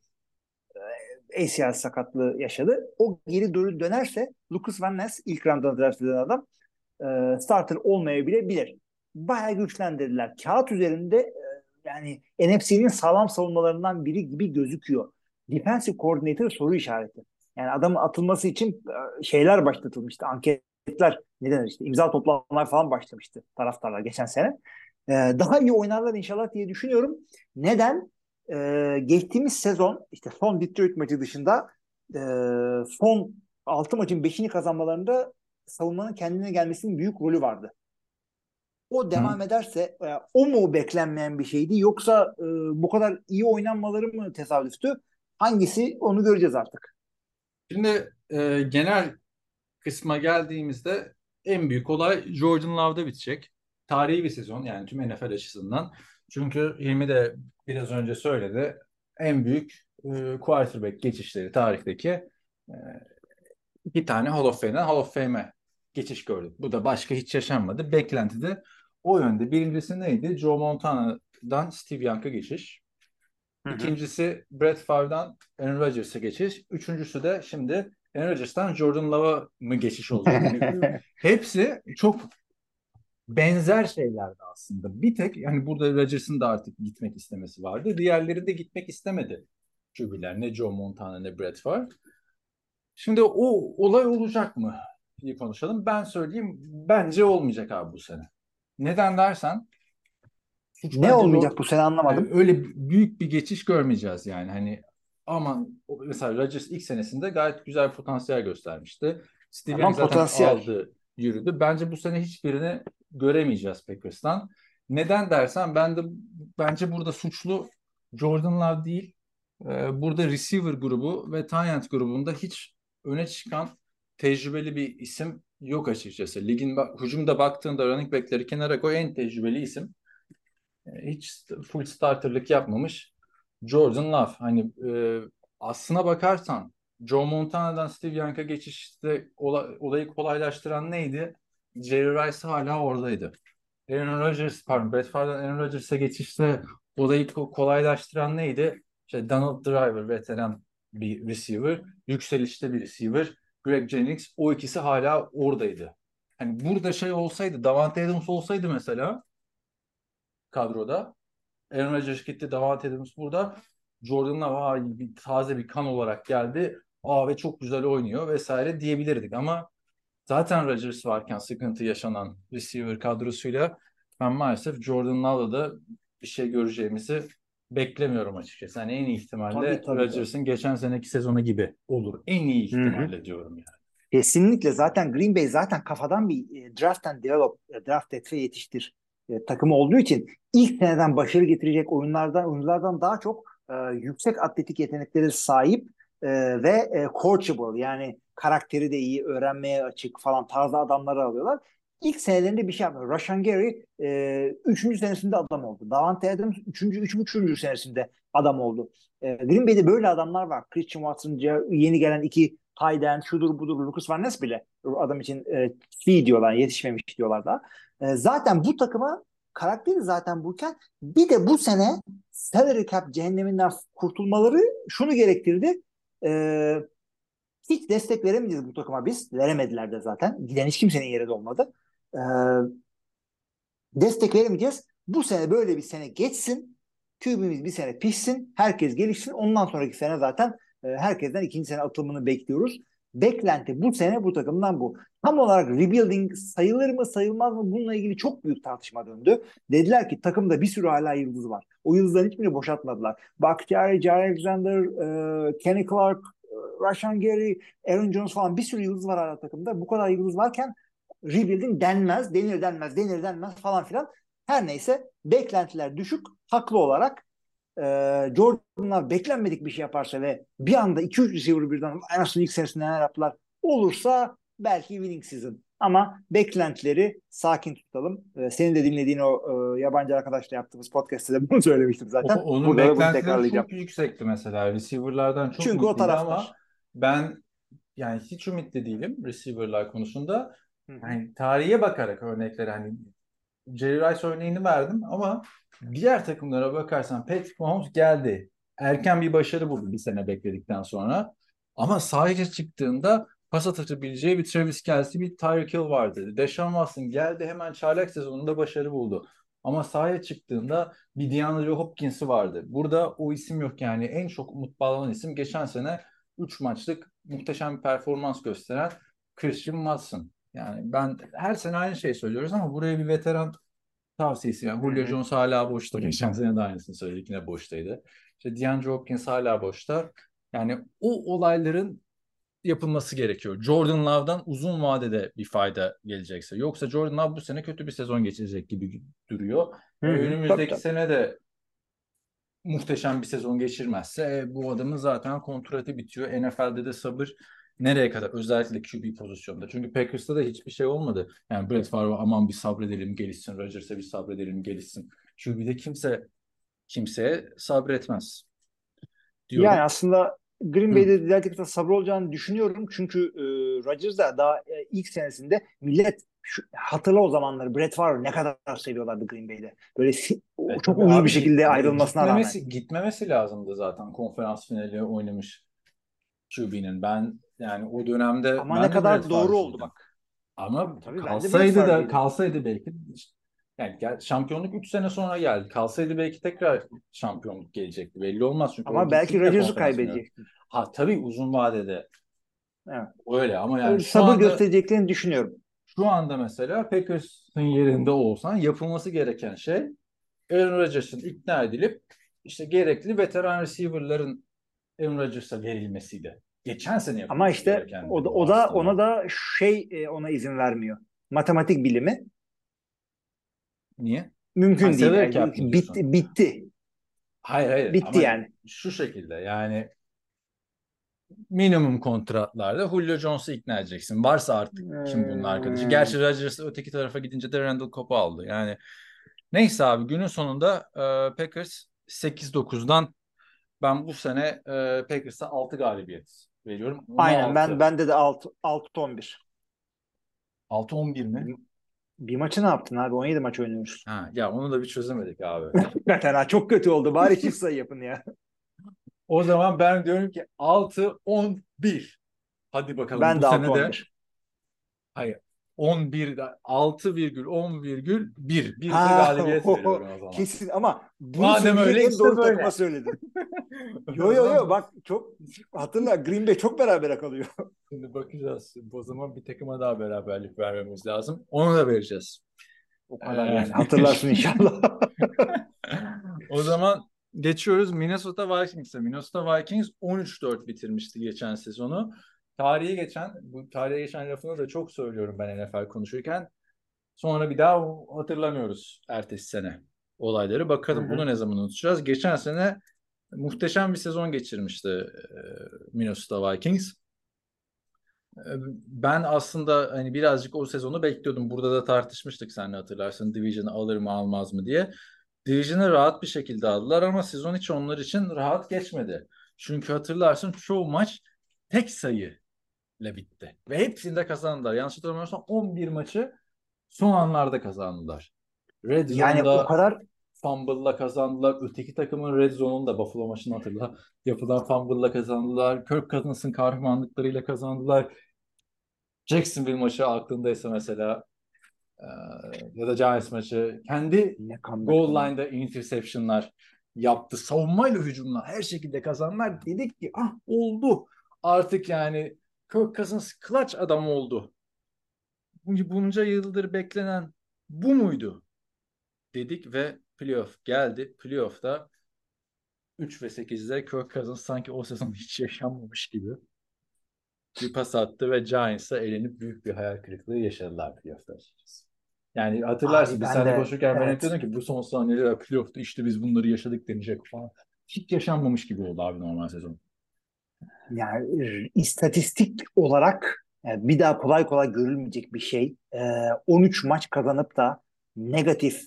S5: E, ACL sakatlığı yaşadı. O geri dönü dönerse Lucas Van Ness ilk rounddan draft edilen adam e, starter olmayabilir. Bayağı güçlendirdiler. Kağıt üzerinde e, yani NFC'nin sağlam savunmalarından biri gibi gözüküyor. Defensive coordinator soru işareti. Yani adamın atılması için e, şeyler başlatılmıştı. Anketler ne denir işte imza toplamlar falan başlamıştı taraftarlar geçen sene. E, daha iyi oynarlar inşallah diye düşünüyorum. Neden? E, geçtiğimiz sezon işte son Detroit maçı dışında e, son 6 maçın 5'ini kazanmalarında savunmanın kendine gelmesinin büyük rolü vardı. O devam ederse e, o mu beklenmeyen bir şeydi yoksa e, bu kadar iyi oynanmaları mı tesadüftü? Hangisi onu göreceğiz artık.
S4: Şimdi e, genel kısma geldiğimizde en büyük olay Jordan Love'da bitecek. Tarihi bir sezon yani tüm NFL açısından. Çünkü Hilmi de biraz önce söyledi. En büyük e, quarterback geçişleri tarihteki e, iki tane Hall of Fame'den Hall of Fame'e geçiş gördük. Bu da başka hiç yaşanmadı. Beklenti de o yönde. Birincisi neydi? Joe Montana'dan Steve Young'a geçiş. İkincisi Brett Favre'dan Aaron Rodgers'a geçiş. Üçüncüsü de şimdi Aaron Rodgers'tan Jordan Love'a mı geçiş olacak? (laughs) Yani hepsi çok benzer şeylerdi aslında. Bir tek yani burada Rodgers'ın da artık gitmek istemesi vardı. Diğerleri de gitmek istemedi. QB'ler ne Joe Montana ne Brett Favre. Şimdi o olay olacak mı diye konuşalım. Ben söyleyeyim bence olmayacak abi bu sene. Neden dersen suç
S5: Ne olmayacak
S4: Ro-
S5: bu sene anlamadım.
S4: yani öyle büyük bir geçiş görmeyeceğiz yani hani ama mesela Rodgers ilk senesinde gayet güzel potansiyel göstermişti. Steve Young zaten
S5: potansiyel.
S4: aldı, yürüdü. Bence bu sene hiçbirini göremeyeceğiz Packers'tan. Neden dersen ben de bence burada suçlu Jordan Love değil. Ee, burada receiver grubu ve tight grubunda hiç öne çıkan tecrübeli bir isim yok açıkçası. Ligin hücumda baktığında running back'leri kenara koy en tecrübeli isim. Ee, Hiç full starterlık yapmamış Jordan Love. Hani e, aslına bakarsan Joe Montana'dan Steve Young'a geçişte ola- olayı kolaylaştıran neydi? Jerry Rice hala oradaydı. Aaron Rodgers, pardon Brett Favre'dan Aaron Rodgers'a geçişte olayı ko- kolaylaştıran neydi? İşte Donald Driver veteran bir receiver, yükselişte bir receiver, Greg Jennings o ikisi hala oradaydı. Hani burada şey olsaydı, Davante Adams olsaydı mesela kadroda Aaron Rodgers gitti, Davante Adams burada. Jordan Love "Aa, bir, taze bir kan olarak geldi. Aa ve çok güzel oynuyor vesaire diyebilirdik ama zaten Rodgers varken sıkıntı yaşanan receiver kadrosuyla ben maalesef Jordan Love'da da bir şey göreceğimizi beklemiyorum açıkçası. Yani en iyi ihtimalle Rodgers'ın geçen seneki sezonu gibi olur. En iyi ihtimalle diyorum yani.
S5: Kesinlikle zaten Green Bay zaten kafadan bir e, draft and develop, e, draft et ve yetiştir e, takımı olduğu için ilk seneden başarı getirecek oyunlardan oyunculardan daha çok e, yüksek atletik yeteneklere sahip e, ve e, coachable yani karakteri de iyi, öğrenmeye açık falan tarzı adamları alıyorlar. ilk senelerinde bir şey yapmıyor. Rashan Gary e, üçüncü senesinde adam oldu. Davante Adams üçüncü, üç buçuğuncu senesinde adam oldu. E, Green Bay'de böyle adamlar var. Christian Watson'ca yeni gelen iki end, şudur budur, Lucas Van Ness bile adam için e, diyorlar, yetişmemiş diyorlar da. E, zaten bu takıma karakteri zaten buyken bir de bu sene salary cap cehenneminden kurtulmaları şunu gerektirdi. E, hiç destek veremeyeceğiz bu takıma biz. Veremediler de zaten. Giden hiç kimsenin yeri de olmadı. E, destek veremeyeceğiz. Bu sene böyle bir sene geçsin. QB'miz bir sene pişsin. Herkes gelişsin. Ondan sonraki sene zaten e, herkesten ikinci sene atılımını bekliyoruz. Beklenti bu sene bu takımdan bu. Tam olarak rebuilding sayılır mı sayılmaz mı bununla ilgili çok büyük tartışma döndü. Dediler ki takımda bir sürü hala yıldız var. O yıldızların hiçbirini boşaltmadılar. Bakhtiari, Jair Alexander, e, Kenny Clark, e, Rashan Gary, Aaron Jones falan bir sürü yıldız var hala takımda. Bu kadar yıldız varken rebuilding denmez, denir denmez, denir denmez falan filan. Her neyse beklentiler düşük. Haklı olarak e, Jordan'lar beklenmedik bir şey yaparsa ve bir anda 2-3 receiver birden Emers'ın ilk senesinde neler yaptılar olursa belki winning season. Ama beklentileri sakin tutalım. E, senin de dinlediğin o e, yabancı arkadaşla yaptığımız podcast'te de bunu (laughs) söylemiştim zaten.
S4: O, onun
S5: Burada
S4: beklentileri çok yüksekti mesela. Receiver'lardan çok
S5: Çünkü o taraftar.
S4: ama ben yani hiç ümitli değilim receiver'lar konusunda. Yani tarihe bakarak örnekleri hani Jerry Rice örneğini verdim ama diğer takımlara bakarsan Patrick Mahomes geldi. Erken bir başarı buldu bir sene bekledikten sonra. Ama sahaya çıktığında pas atabileceği bir Travis Kelce, bir Tyreek Hill vardı. Deshaun Watson geldi hemen çaylak sezonunda başarı buldu. Ama sahaya çıktığında bir DeAndre Hopkins'i vardı. Burada o isim yok yani. En çok umut bağlanan isim geçen sene 3 maçlık muhteşem bir performans gösteren Christian Watson. Yani ben her sene aynı şeyi söylüyoruz ama buraya bir veteran tavsiyesi. Yani Julio. Jones hala boşta. Geçen sene de aynısını söyledik yine boştaydı. İşte DeAndre Hopkins hala boşta. Yani o olayların yapılması gerekiyor. Jordan Love'dan uzun vadede bir fayda gelecekse. Yoksa Jordan Love bu sene kötü bir sezon geçirecek gibi duruyor.
S5: Hı hı.
S4: Önümüzdeki
S5: Tabii,
S4: sene de muhteşem bir sezon geçirmezse e, bu adamın zaten kontratı bitiyor. NFL'de de sabır nereye kadar? Özellikle QB pozisyonda. Çünkü Packers'ta da hiçbir şey olmadı. Yani Brett Favre aman bir sabredelim gelişsin. Rodgers'a bir sabredelim gelişsin. QB'de kimse kimseye sabretmez. Diyorum.
S5: Yani aslında Green. Bay'de ileriki de sabır olacağını düşünüyorum. Çünkü e, Rodgers da daha e, ilk senesinde millet şu, hatırla o zamanları Brett Favre ne kadar seviyorlardı Green Bay'de. Böyle si- o
S4: E,
S5: çok
S4: abi,
S5: bir şekilde ayrılmasına rağmen.
S4: gitmemesi, Gitmemesi lazımdı zaten konferans finali oynamış QB'nin. Ben yani o dönemde
S5: Ama ne kadar doğru oldu bak.
S4: Ama
S5: Tabii
S4: kalsaydı da kalsaydı belki yani şampiyonluk 3 sene sonra geldi. Kalsaydı belki tekrar şampiyonluk gelecekti. Belli olmaz çünkü
S5: Ama belki Rodgers'ı
S4: konferans finali.
S5: kaybedecek.
S4: Ha tabii uzun vadede
S5: Evet.
S4: öyle ama yani şu
S5: sabır
S4: anda
S5: göstereceklerini düşünüyorum.
S4: şu anda mesela Packers'ın yerinde olsan yapılması gereken şey Aaron Rodgers'ın ikna edilip işte gerekli veteran receiver'ların Aaron Rodgers'a verilmesiydi. Geçen sene yapılması
S5: Ama işte o da, o da ona da şey e, ona izin vermiyor. Matematik bilimi
S4: Niye?
S5: mümkün
S4: Ha,
S5: değil. Yani bitti, bitti.
S4: Hayır hayır.
S5: Bitti
S4: Ama
S5: yani.
S4: Şu şekilde yani minimum kontratlarda Julio Jones'u ikna edeceksin. Varsa artık kim bunun arkadaşı.
S5: Hmm.
S4: Gerçi Rodgers öteki tarafa gidince de Randall Cobb'u aldı. Yani neyse abi günün sonunda e, Packers 8-9'dan ben bu sene e, Packers'a 6 galibiyet veriyorum. Ona
S5: Aynen
S4: 6.
S5: ben bende de 6 6 11.
S4: 6-11 mi?
S5: Bir maçı ne yaptın abi? 17 maç oynuyoruz.
S4: Ha, ya onu da bir çözemedik abi. (laughs)
S5: Hakikaten ha, çok kötü oldu. Bari çift sayı yapın ya.
S4: o zaman ben diyorum ki 6-11. Hadi bakalım
S5: Ben
S4: bu
S5: de 6
S4: sene de
S5: 11.
S4: Hayır. 11 6,10,1 bir galibiyet (laughs) zaman.
S5: Kesin ama bunu
S4: Madem öyle işte
S5: doğru
S4: böyle.
S5: takıma söyledin. (laughs) Yo yo yo bak çok hatırla Green Bay çok berabere kalıyor. (laughs)
S4: Şimdi bakacağız. O zaman bir takıma daha beraberlik vermemiz lazım. Onu da vereceğiz.
S5: O kadar
S4: Ee,
S5: yani hatırlarsın inşallah.
S4: o zaman geçiyoruz Minnesota Vikings'e. Minnesota Vikings 13-4 bitirmişti geçen sezonu. Tarihe geçen, bu tarihe geçen lafını da çok söylüyorum ben NFL konuşurken. Sonra bir daha hatırlamıyoruz ertesi sene olayları. Bakalım
S5: Hı hı.
S4: bunu ne zaman unutacağız. Geçen sene muhteşem bir sezon geçirmişti Minnesota Vikings. Ben aslında hani birazcık o sezonu bekliyordum. Burada da tartışmıştık seninle hatırlarsın. Division'ı alır mı almaz mı diye. Division'ı rahat bir şekilde aldılar ama sezon hiç onlar için rahat geçmedi. Çünkü hatırlarsın çoğu maç tek sayı ile bitti. Ve hepsinde kazandılar. Yanlış hatırlamıyorsam 11 maçı son anlarda kazandılar. Red
S5: Yani
S4: Zone'da
S5: o kadar
S4: fumble'la kazandılar. Öteki takımın Red Zone'unda Buffalo maçını hatırla. Yapılan fumble'la kazandılar. Kirk Cousins'ın kahramanlıklarıyla kazandılar. Jacksonville maçı aklındaysa mesela e, ya da Giants maçı kendi goal line'da interception'lar yaptı. Savunmayla hücumla her şekilde kazanlar. Dedik ki ah oldu. Artık yani Kirk Cousins clutch adam oldu. Bunca yıldır beklenen bu muydu? Dedik ve playoff geldi. Playoff'ta 3 ve 8'de Kirk Cousins sanki o sezon hiç yaşanmamış gibi bir pas attı ve Giants'a elenip büyük bir hayal kırıklığı yaşadılar playoff'ta açıkçası. Yani hatırlarsın
S5: Abi
S4: biz
S5: ben
S4: seninle konuşurken ben
S5: evet.
S4: diyordum ki bu son saniyeler playoff'ta işte biz bunları yaşadık denecek falan. Hiç yaşanmamış gibi oldu abi normal sezon.
S5: Yani e, istatistik olarak yani bir daha kolay kolay görülmeyecek bir şey. Ee, 13 maç kazanıp da negatif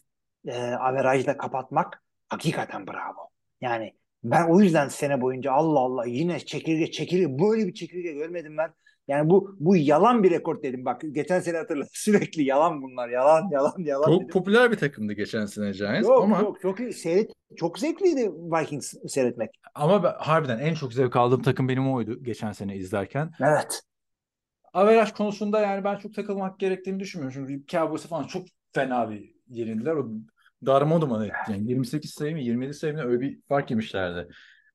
S5: e, averajla kapatmak hakikaten bravo. Yani ben o yüzden sene boyunca Allah Allah yine çekirge çekirge böyle bir çekirge görmedim ben. Yani bu bu yalan bir rekor dedim. Bak geçen sene hatırla (laughs) sürekli yalan bunlar. Yalan yalan yalan
S4: Çok
S5: dedim.
S4: popüler bir takımdı geçen sene Giants
S5: Yok
S4: ama
S5: yok çok seyret çok zevkliydi Vikings seyretmek.
S4: ama ben, harbiden en çok zevk aldığım takım benim oydu geçen sene izlerken.
S5: Evet.
S4: Averaj konusunda yani ben çok takılmak gerektiğini düşünmüyorum. Çünkü Cowboys'a falan çok fena bir yenildiler. O darmadağın etti. Yani 28 sayı mı 27 sayı mı öyle bir fark yemişlerdi.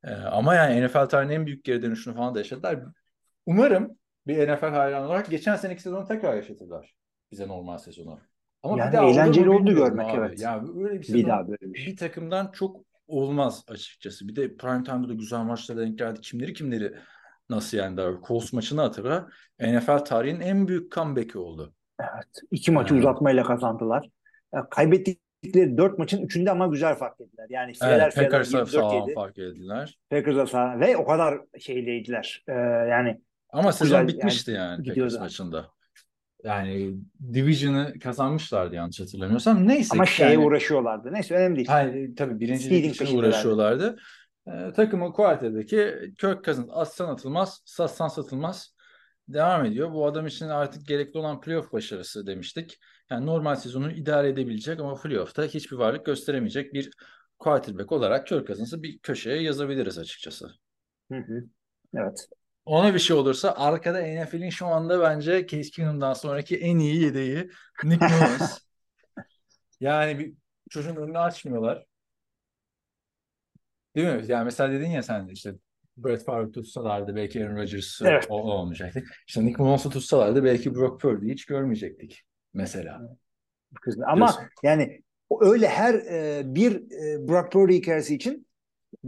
S4: Ee, ama yani NFL tarihinin en büyük geri dönüşünü falan da yaşadılar. Umarım bir NFL hayranı olarak geçen seneki sezonu tekrar yaşatırlar. Bize normal sezonu. Ama
S5: Yani
S4: bir daha
S5: eğlenceli oldu görmek,
S4: abi.
S5: evet.
S4: Ya öyle bir
S5: Bir
S4: sezon
S5: daha böyle bir şey.
S4: bir takımdan çok olmaz açıkçası. Bir de prime time'da da güzel maçlara denk geldi. Kimleri kimleri nasıl yendiler? Colts maçını hatırla. NFL tarihinin en büyük comeback'i oldu.
S5: Evet. İki maçı
S4: Yani.
S5: uzatmayla kazandılar. Ya, kaybettikleri dört maçın üçünde ama güzel fark ettiler. Yani
S4: Evet,
S5: Philadelphia'da
S4: Packers'a sağlam
S5: 24-7,
S4: fark edildiler.
S5: Packers'a sağ ve o kadar şeyleydiler. Ee, yani
S4: Ama
S5: Çok
S4: sezon
S5: güzel,
S4: bitmişti
S5: yani
S4: yani. Packers maçında. Yani Division'ı kazanmışlardı yanlış hatırlamıyorsam. Neyse
S5: ama şeye
S4: yani-
S5: uğraşıyorlardı. Neyse önemli değil.
S4: Hayır, tabii
S5: Seeding
S4: için uğraşıyorlardı. Ee, takımın quarterback'i Kirk Cousins atsan atılmaz, satsan satılmaz. Devam ediyor. Bu adam için artık gerekli olan playoff başarısı demiştik. Yani normal sezonu idare edebilecek ama playoff'ta hiçbir varlık gösteremeyecek bir quarterback olarak Kirk Cousins'ı bir köşeye yazabiliriz açıkçası.
S5: Hı hı. Evet.
S4: Ona bir şey olursa arkada NFL'in şu anda bence Case Keenum'dan sonraki en iyi yedeği Nick (laughs) Mullins. yani bir çocuğun önünü açmıyorlar. Değil mi? Yani mesela dedin ya sen de işte Brett Favre tutsalardı belki Aaron Rodgers
S5: Evet.
S4: o, olmayacaktı. İşte Nick Mullins'ı tutsalardı belki Brock Purdy'yi hiç görmeyecektik mesela.
S5: Ama
S4: Diyorsun.
S5: yani öyle her e, bir e, Brock Purdy hikayesi için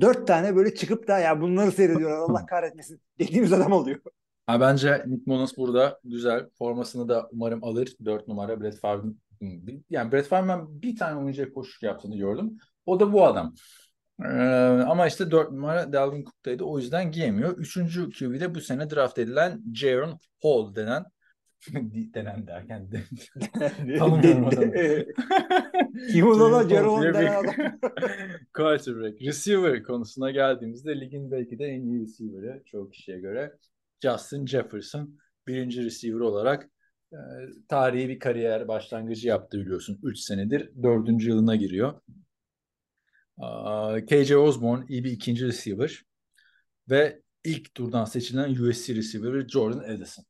S5: dört tane böyle çıkıp da ya bunları seyrediyorlar Allah (laughs) kahretmesin dediğimiz adam oluyor.
S4: Ha, bence Nick Mullins burada güzel. Formasını da umarım alır. 4 numara Brett Favre'ın yani Brett Favre'ın ben bir tane oyuncuya koşuk yaptığını gördüm. O da bu adam. Ee, ama işte 4 numara Dalvin Cook'taydı. O yüzden giyemiyor. Üçüncü QB'de bu sene draft edilen Jaron Hall denen denen derken de, (laughs) tanımıyorum adamı. (laughs)
S5: Kim o lan?
S4: Jaron
S5: Jaron
S4: Hall diye
S5: denen adam.
S4: quarterback. Receiver konusuna geldiğimizde ligin belki de en iyi receiver'ı çoğu kişiye göre Justin Jefferson birinci receiver olarak e, tarihi bir kariyer başlangıcı yaptı biliyorsun. 3 senedir dördüncü yılına giriyor. Aa, KJ Osborne iyi bir ikinci receiver ve ilk turdan seçilen USC receiver Jordan Addison.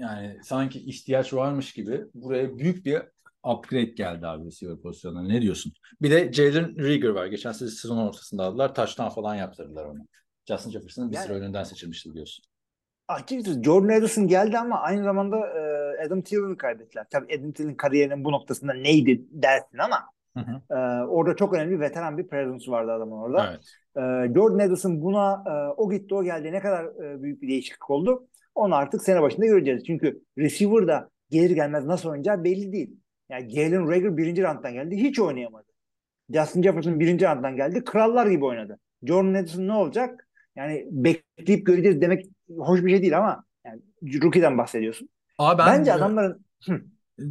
S4: Yani sanki ihtiyaç varmış gibi buraya büyük bir upgrade geldi abi receiver pozisyonuna. Ne diyorsun? Bir de Jalen Rieger var. Geçen sezon ortasında aldılar. Touchdown falan yaptırdılar onu. Justin Jefferson'ın bir
S5: Yani-
S4: sıra önünden seçilmişti biliyorsun.
S5: Açıkçası Jordan Addison geldi ama aynı zamanda e, Adam Thielen'ı kaybettiler. Tabii Adam Thielen kariyerinin bu noktasında neydi dersin ama
S4: Hı hı.
S5: e, orada çok önemli veteran bir presence vardı adamın orada.
S4: Evet.
S5: E, Jordan Addison buna e, o gitti o geldi ne kadar e, büyük bir değişiklik oldu. Onu artık sene başında göreceğiz. Çünkü receiver da gelir gelmez nasıl oynayacağı belli değil. Yani Jalen Rager birinci rounddan geldi. Hiç oynayamadı. Justin Jefferson birinci rounddan geldi. Krallar gibi oynadı. Jordan Addison ne olacak? Yani bekleyip göreceğiz demek hoş bir şey değil ama yani rookie'den bahsediyorsun.
S4: Abi ben
S5: Bence
S4: e,
S5: adamların Hı.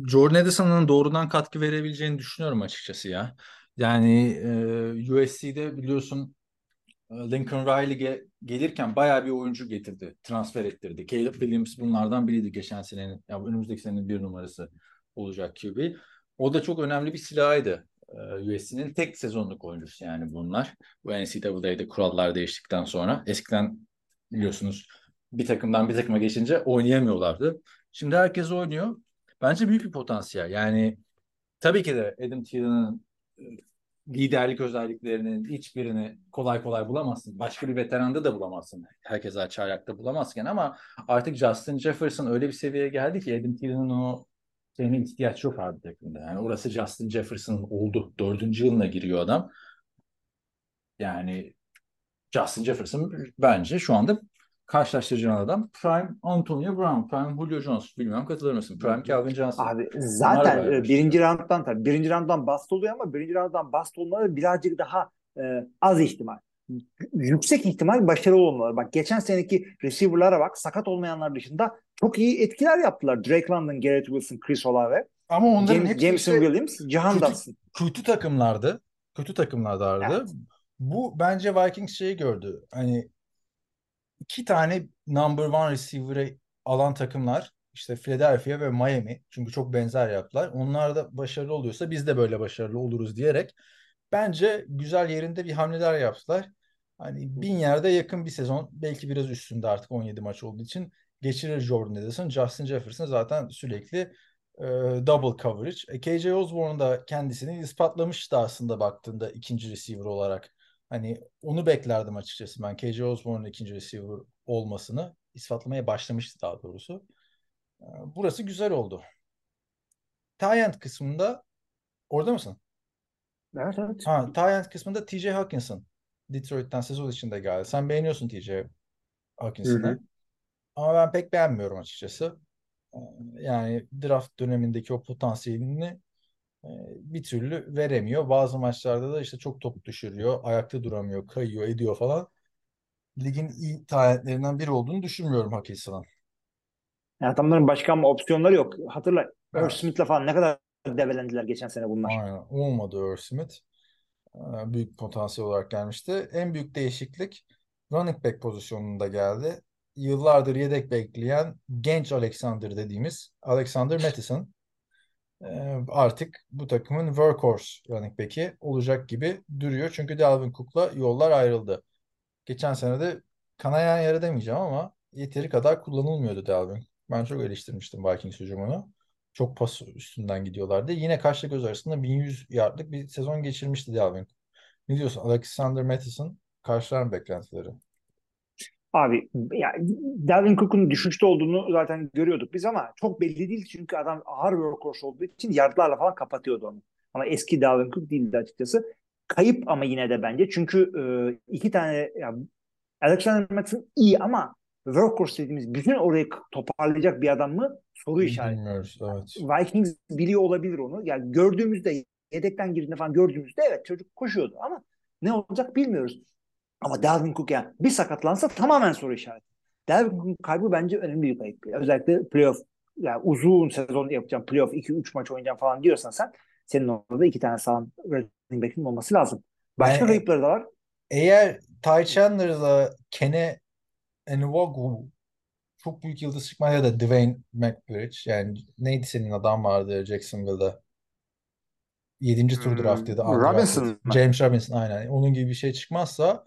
S4: Jordan Addison'ın doğrudan katkı verebileceğini düşünüyorum açıkçası ya. Yani e, USC'de biliyorsun Lincoln Riley ge- gelirken bayağı bir oyuncu getirdi. Transfer ettirdi. Caleb Williams bunlardan biriydi geçen senenin. Ya önümüzdeki senenin bir numarası olacak QB. O da çok önemli bir silahıydı. E, USC'nin tek sezonluk oyuncusu yani bunlar. Bu NCAA'de kurallar değiştikten sonra. Eskiden biliyorsunuz bir takımdan bir takıma geçince oynayamıyorlardı. Şimdi herkes oynuyor. Bence büyük bir potansiyel. Yani tabii ki de Adam Thielen'ın e, liderlik özelliklerinin hiçbirini kolay kolay bulamazsın. Başka bir veteranda da bulamazsın. Herkes aç ayakta bulamazken ama artık Justin Jefferson öyle bir seviyeye geldi ki Adam Thielen'ın o şeyine ihtiyaç yok abi takımda. Yani orası Justin Jefferson oldu. Dördüncü yılına giriyor adam. Yani Justin Jefferson bence şu anda karşılaştıracağın adam Prime Antonio Brown, Prime Julio Jones. Bilmem katılır mısın? Prime Calvin Johnson.
S5: Abi zaten e,
S4: bir
S5: birinci rounddan tabii birinci rounddan bast oluyor ama birinci rounddan bast olmaları birazcık daha e, az ihtimal. Yüksek ihtimal başarılı olmaları. Bak geçen seneki receiver'lara bak sakat olmayanlar dışında çok iyi etkiler yaptılar. Drake London, Garrett Wilson, Chris Olave,
S4: Ama onların
S5: James,
S4: hepsi
S5: Jameson
S4: işte
S5: Williams,
S4: kötü,
S5: Dotson.
S4: kötü takımlardı. Kötü takımlardardı.
S5: Evet.
S4: Bu bence Vikings şeyi gördü. Hani iki tane number one receiver'ı alan takımlar işte Philadelphia ve Miami. Çünkü çok benzer yaptılar. Onlar da başarılı oluyorsa biz de böyle başarılı oluruz diyerek bence güzel yerinde bir hamleler yaptılar. Hani bin yerde yakın bir sezon belki biraz üstünde artık 17 maç olduğu için geçirir Jordan Addison. Justin Jefferson zaten sürekli e, double coverage. E, KJ Osborne da kendisini ispatlamıştı aslında baktığında ikinci receiver olarak. Hani onu beklerdim açıkçası ben. KJ Osborne'un ikinci receiver olmasını ispatlamaya başlamıştı daha doğrusu. E, burası güzel oldu. Tight kısmında orada mısın?
S5: Evet evet.
S4: Ha, tight kısmında TJ Hawkinson. Detroit'ten sezon içinde geldi. Sen beğeniyorsun TJ Hawkinson'ı. Ama ben pek beğenmiyorum açıkçası. Ee, Yani draft dönemindeki o potansiyelini bir türlü veremiyor. Bazı maçlarda da işte çok top düşürüyor. Ayakta duramıyor, kayıyor, ediyor falan. Ligin iyi talentlerinden biri olduğunu düşünmüyorum Hawkinson'ın.
S5: Yani adamların başka opsiyonları yok. Hatırla Irv
S4: Evet.
S5: Smith'le falan ne kadar debelendiler geçen sene bunlar.
S4: Aynen. Olmadı Irv Smith. Büyük potansiyel olarak gelmişti. En büyük değişiklik running back pozisyonunda geldi. Yıllardır yedek bekleyen genç Alexander dediğimiz Alexander Mattison artık bu takımın workhorse running back'i olacak gibi duruyor. Çünkü Dalvin Cook'la yollar ayrıldı. Geçen sene de kanayan yara demeyeceğim ama yeteri kadar kullanılmıyordu Dalvin. Ben çok eleştirmiştim Vikings hücumunu. Çok pas üstünden gidiyorlardı. Yine kaşla göz arasında 1100 yardlık bir sezon geçirmişti Dalvin. Ne diyorsun? Alexander Mattison karşılar beklentileri?
S5: Abi ya Dalvin Cook'un düşüşte olduğunu zaten görüyorduk biz ama çok belli değil çünkü adam ağır workhorse olduğu için yardlarla falan kapatıyordu onu. Ama eski Dalvin Cook değildi açıkçası. Kayıp ama yine de bence çünkü e, iki tane ya, Alexander Mattison iyi ama workhorse dediğimiz bütün orayı toparlayacak bir adam mı? Soru işareti.
S4: Evet.
S5: Vikings biliyor olabilir onu. Yani gördüğümüzde yedekten girdiğinde falan gördüğümüzde evet çocuk koşuyordu ama ne olacak bilmiyoruz. Ama Dalvin Cook yani bir sakatlansa tamamen soru işareti. Dalvin Cook'un kaybı bence önemli bir kayıp. Özellikle playoff yani uzun sezon yapacağım playoff 2-3 maç oynayacağım falan diyorsan sen senin orada iki tane sağlam running back'in olması lazım. Başka
S4: Yani-
S5: kayıpları da var.
S4: Eğer Ty Chandler'la Kene Nwogwu çok büyük yıldız çıkmaz ya da Dwayne McBride yani neydi senin adam vardı Jacksonville'da 7. tur
S5: Hmm,
S4: draftıydı.
S5: Robinson
S4: undrafted.
S5: mı?
S4: James Robinson aynen. Onun gibi bir şey çıkmazsa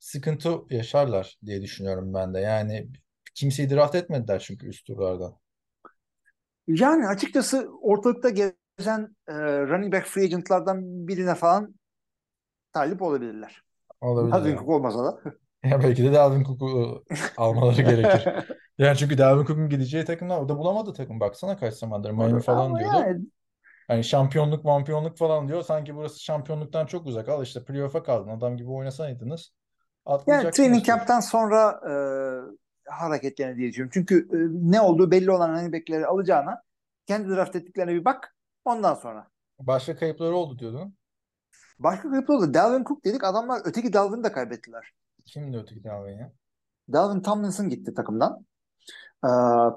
S4: sıkıntı yaşarlar diye düşünüyorum ben de. Yani kimseyi draft etmediler çünkü üst turlarda.
S5: Yani açıkçası ortalıkta gezen e, running back free agentlardan birine falan talip olabilirler.
S4: Olabilir
S5: Dalvin
S4: yani.
S5: Cook olmasa da. (laughs)
S4: Ya belki de Dalvin Cook'u almaları gerekir. (laughs) Yani çünkü Dalvin Cook'un gideceği takımlar o da bulamadı takım. Baksana kaç zamandır Miami falan diyordu.
S5: yani
S4: Hani şampiyonluk, mampiyonluk falan diyor. Sanki burası şampiyonluktan çok uzak. Al işte playoff'a kaldın. Adam gibi oynasaydınız
S5: Yani training
S4: tur.
S5: camp'ten sonra e, hareketlerini diye düşünüyorum. Çünkü e, ne olduğu belli olan running back'leri alacağına kendi draft ettiklerine bir bak. Ondan sonra.
S4: Başka kayıpları oldu diyordun.
S5: Başka kayıp oldu. Dalvin Cook dedik. Adamlar öteki Dalvin'i de kaybettiler.
S4: Kimdi öteki Dalvin ya?
S5: Dalvin Tomlinson gitti takımdan. Ee,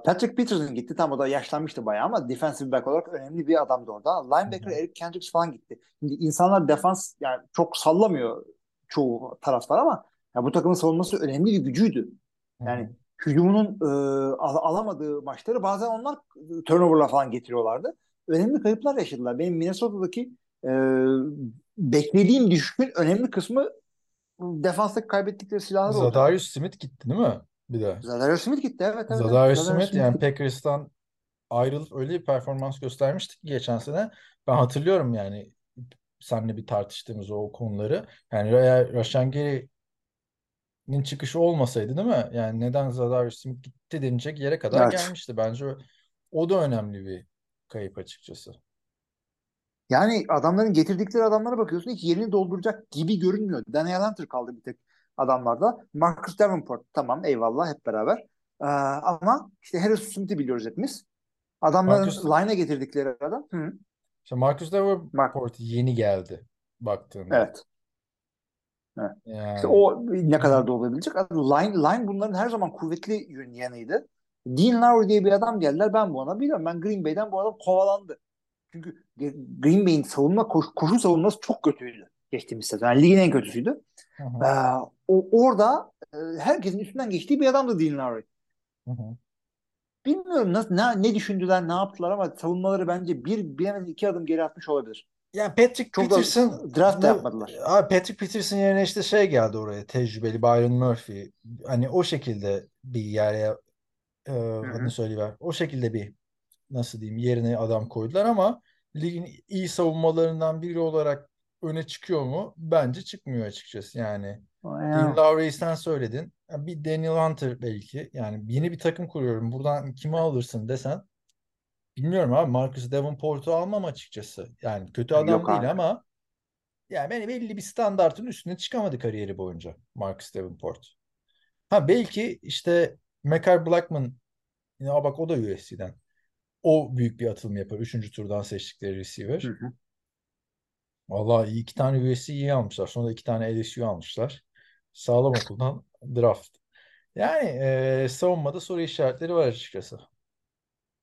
S5: Patrick Peterson gitti. Tam o da yaşlanmıştı bayağı ama defensive back olarak önemli bir adamdı orada. Linebacker
S4: Hı hı.
S5: Eric Kendricks falan gitti. Şimdi insanlar defans yani çok sallamıyor çoğu taraftar ama ya bu takımın savunması önemli bir gücüydü. Yani hücumunun e, al- alamadığı maçları bazen onlar turnover'la falan getiriyorlardı. Önemli kayıplar yaşadılar. Benim Minnesota'daki e, beklediğim düşüşün önemli kısmı defanstaki kaybettikleri silahlar oldu.
S4: Zadarius Smith gitti değil mi? Bir de.
S5: Zadarius Smith gitti evet. evet
S4: Zadarius.
S5: Zadarius
S4: Smith yani. Packers'tan ayrılıp öyle bir performans göstermişti ki geçen sene. Ben hatırlıyorum yani seninle bir tartıştığımız o konuları. Yani Rashan Gary'nin çıkışı olmasaydı değil mi? Yani neden Zadarius Smith gitti denilecek yere kadar
S5: Evet.
S4: gelmişti. Bence o, o da önemli bir kayıp açıkçası.
S5: Yani adamların getirdikleri adamlara bakıyorsun hiç yerini dolduracak gibi görünmüyor. Daniel Hunter kaldı bir tek adamlarda. Marcus Davenport tamam eyvallah hep beraber. Ee, ama işte Harris Smith'i biliyoruz hepimiz. Adamların
S4: Marcus-
S5: line'a getirdikleri adam. Hı,
S4: İşte Marcus Davenport yeni geldi baktığında.
S5: evet.
S4: Yani
S5: İşte o ne kadar da olabilecek. Line, line bunların her zaman kuvvetli yön- yanıydı. Dean Lowry diye bir adam geldiler. Ben bu ona biliyorum. Ben Green Bay'den bu adam kovalandı. Çünkü Green Bay'in savunma koşu, koşu savunması çok kötüydü geçtiğimiz sezon. Yani ligin en kötüsüydü.
S4: Hı hı,
S5: Ee, o, orada e, herkesin üstünden geçtiği bir adamdı Dean Lowry.
S4: hı hı.
S5: Bilmiyorum nasıl, ne, ne düşündüler, ne yaptılar ama savunmaları bence bir, bilemedin iki adım geri atmış olabilir.
S4: Yani Patrick
S5: Çok
S4: Peterson
S5: draft da yapmadılar.
S4: Abi Patrick Peterson yerine işte şey geldi oraya tecrübeli Byron Murphy. Hani o şekilde bir yere e, adını söyleyiver. O şekilde bir nasıl diyeyim yerine adam koydular ama ligin iyi savunmalarından biri olarak öne çıkıyor mu? Bence çıkmıyor açıkçası yani. Dean Lowry'i sen söyledin. Bir Daniel Hunter belki. Yani yeni bir takım kuruyorum. Buradan kimi alırsın desen. Bilmiyorum abi. Marcus Davenport'u almam açıkçası. Yani kötü adam
S5: Yok
S4: değil
S5: abi.
S4: ama yani beni belli bir standartın üstüne çıkamadı kariyeri boyunca Marcus Davenport. Ha belki işte Mekar Blackman ya bak o da USC'den. O büyük bir atılım yapar. Üçüncü turdan seçtikleri receiver.
S5: Hı hı.
S4: Vallahi iyi iki tane USC iyi almışlar. Sonra da iki tane LSU almışlar. Sağlam okuldan draft. Yani e, savunmada soru işaretleri var açıkçası.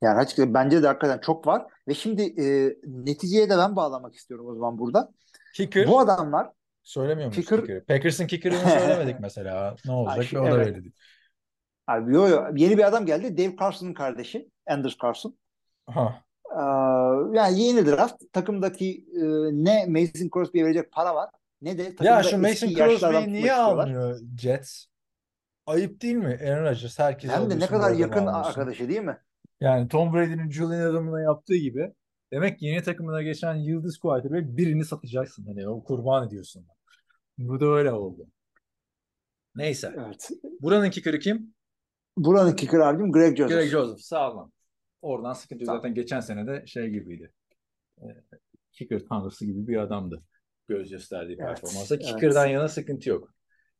S5: Yani açıkçası bence de hakikaten çok var. Ve şimdi e, neticeye de ben bağlamak istiyorum o zaman burada.
S4: Kicker
S5: Bu adamlar
S4: söylemiyor muyuz
S5: Kicker-
S4: kicker'ı? Packers'ın kicker'ını söylemedik (laughs) mesela. Ne olacak? Ve o da
S5: evet.
S4: belli değil.
S5: abi, yo, yo, yeni bir adam geldi. Dave Carson'ın kardeşi. Anders Carson.
S4: Ha.
S5: Ee, yani yeni draft. Takımdaki e, ne Mason Crosby'ye verecek para var ne de takımda
S4: Ya şu Mason Crosby'yi niye almıyor Jets? Ayıp değil mi? Aaron Rodgers herkese
S5: Hem de ne kadar yakın arkadaşı değil mi?
S4: Yani Tom Brady'nin Julian Edelman'a yaptığı gibi demek ki yeni takımına geçen yıldız quarterback birini satacaksın. Hani o kurban ediyorsun. Bu da öyle oldu. Neyse.
S5: Evet.
S4: Buranın kicker'ı kim?
S5: Buranın kicker abicim Greg Joseph.
S4: Greg Joseph. Sağ olun. Oradan sıkıntı
S5: ol.
S4: Zaten geçen sene de şey gibiydi. Ee, kicker tanrısı gibi bir adamdı. Göz gösterdiği
S5: Evet,
S4: performansa.
S5: evet.
S4: Kicker'dan yana sıkıntı yok.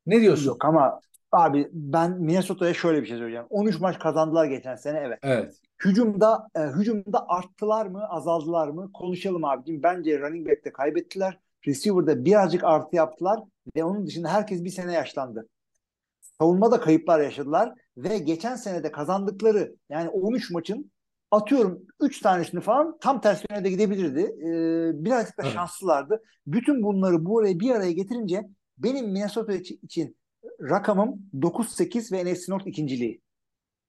S4: Ne diyorsun?
S5: Yok ama abi ben Minnesota'ya şöyle bir şey söyleyeceğim. 13 maç kazandılar geçen sene evet.
S4: Evet.
S5: Hücumda e, hücumda arttılar mı, azaldılar mı? Konuşalım abicim. Bence running back'te kaybettiler. Receiver'da birazcık artı yaptılar ve onun dışında herkes bir sene yaşlandı. Savunmada kayıplar yaşadılar ve geçen senede kazandıkları yani 13 maçın atıyorum 3 tanesini falan tam ters yöne de gidebilirdi. Ee, birazcık da
S4: Evet.
S5: şanslılardı. Bütün bunları bu araya bir araya getirince benim Minnesota için, rakamım 9-8 ve NFC North ikinciliği.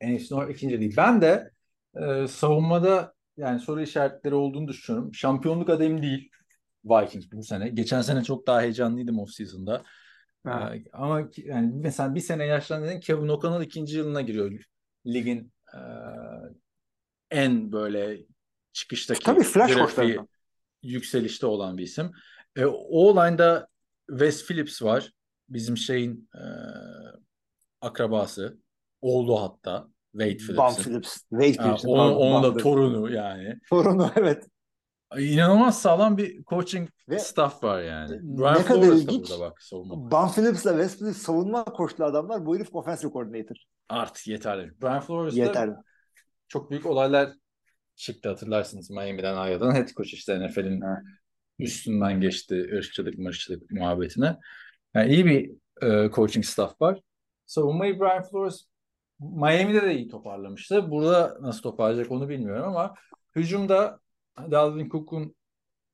S4: NFC North ikinci değil. Ben de e, savunmada yani soru işaretleri olduğunu düşünüyorum. Şampiyonluk adayım değil Vikings bu sene. Geçen sene çok daha heyecanlıydım off-season'da.
S5: Ha.
S4: E, ama yani mesela bir sene yaşlandığında Kevin O'Connell ikinci yılına giriyor. Ligin e, en böyle çıkıştaki
S5: Tabii flash
S4: grafiği yükselişte olan bir isim. E, o line'da Wes Phillips var. Bizim şeyin e, akrabası. Oğlu hatta. Wade Phillips'in.
S5: Phillips. Wade
S4: Ha,
S5: Phillips'in.
S4: onun,
S5: pardon,
S4: onun
S5: Bam
S4: da torunu yani.
S5: Torunu (laughs) evet.
S4: İnanılmaz sağlam bir coaching
S5: Ve
S4: staff var yani.
S5: ne
S4: Brian
S5: kadar
S4: Flores da
S5: ilginç.
S4: bak savunma.
S5: Bam Phillips'le Wes Phillips savunma koçlu adamlar. Bu herif offensive coordinator.
S4: Artık yeterli. Brian Flores
S5: Yeterli.
S4: çok büyük olaylar çıktı hatırlarsınız Miami'den ayrılan head coach işte NFL'in üstünden geçti ırkçılık mırçılık muhabbetine. Yani iyi bir e, coaching staff var. Savunmayı Brian Flores Miami'de de iyi toparlamıştı. Burada nasıl toparlayacak onu bilmiyorum ama hücumda Dalvin Cook'un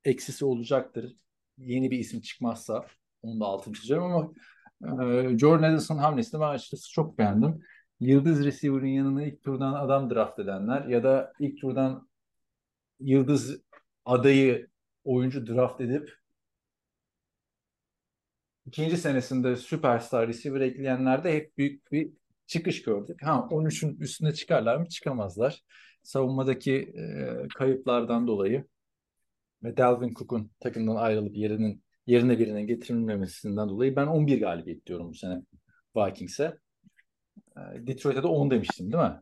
S4: eksisi olacaktır. Yeni bir isim çıkmazsa onu da altını çiziyorum ama e, Jordan Addison hamlesini ben açıkçası çok beğendim. Yıldız receiver'ın yanına ilk turdan adam draft edenler ya da ilk turdan yıldız adayı oyuncu draft edip ikinci senesinde süperstar receiver ekleyenlerde hep büyük bir çıkış gördük. Ha 13'ün üstüne çıkarlar mı? Çıkamazlar. Savunmadaki e, kayıplardan dolayı ve Dalvin Cook'un takımdan ayrılıp yerinin yerine birinin getirilmemesinden dolayı ben 11 galibiyet diyorum bu sene Vikings'e. E, Detroit'e de 10 demiştim değil mi?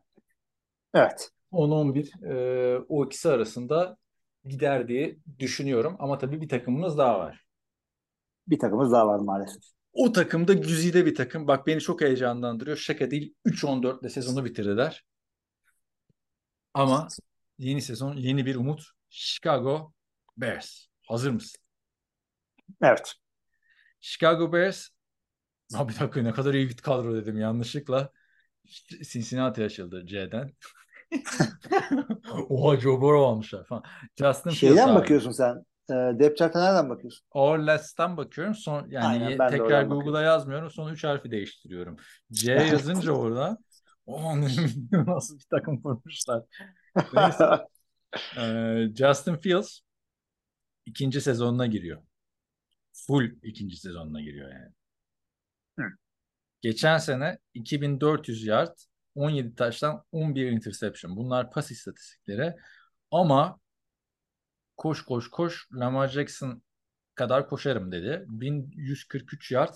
S5: Evet.
S4: 10-11 e, o ikisi arasında gider diye düşünüyorum. Ama tabii bir takımımız daha var.
S5: Bir takımımız daha var maalesef.
S4: O takımda güzide bir takım. Bak beni çok heyecanlandırıyor. Şaka değil. 3-14 ile sezonu bitirdiler. Ama yeni sezon, yeni bir umut. Chicago Bears. Hazır mısın?
S5: Evet.
S4: Chicago Bears Ha bir dakika ne kadar iyi bir kadro dedim yanlışlıkla. Cincinnati açıldı C'den. (laughs) Oha Joe Burrow almışlar falan. Justin
S5: Şeyden
S4: Fields abi.
S5: bakıyorsun sen. E, depth chart'a nereden bakıyorsun?
S4: Or less'ten bakıyorum. Son yani
S5: Aynen,
S4: tekrar Google'a yazmıyorum. Son üç harfi değiştiriyorum. C (laughs) yazınca orada o (laughs) nasıl bir takım kurmuşlar. Neyse. (laughs) Ee, Justin Fields ikinci sezonuna giriyor. Full ikinci sezonuna giriyor yani.
S5: Hı.
S4: Geçen sene 2400 yard, 17 taştan 11 interception. Bunlar pas istatistikleri. Ama koş koş koş Lamar Jackson kadar koşarım dedi. 1143 yard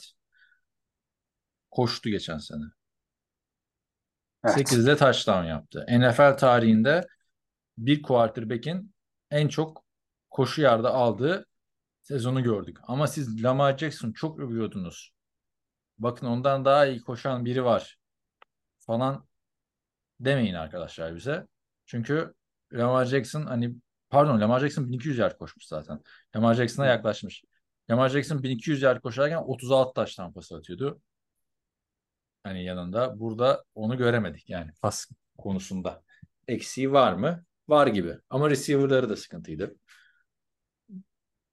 S4: koştu geçen sene.
S5: Evet.
S4: 8'de touchdown yaptı. NFL tarihinde bir quarterback'in en çok koşu yarda aldığı sezonu gördük. Ama siz Lamar Jackson çok övüyordunuz. Bakın ondan daha iyi koşan biri var falan demeyin arkadaşlar bize. Çünkü Lamar Jackson hani pardon Lamar Jackson 1200 yard koşmuş zaten. Lamar Jackson'a yaklaşmış. Lamar Jackson 1200 yard koşarken 36 taş tampası atıyordu. Hani yanında burada onu göremedik yani pas konusunda. Eksiği var mı? Var gibi. Ama receiver'ları da sıkıntıydı.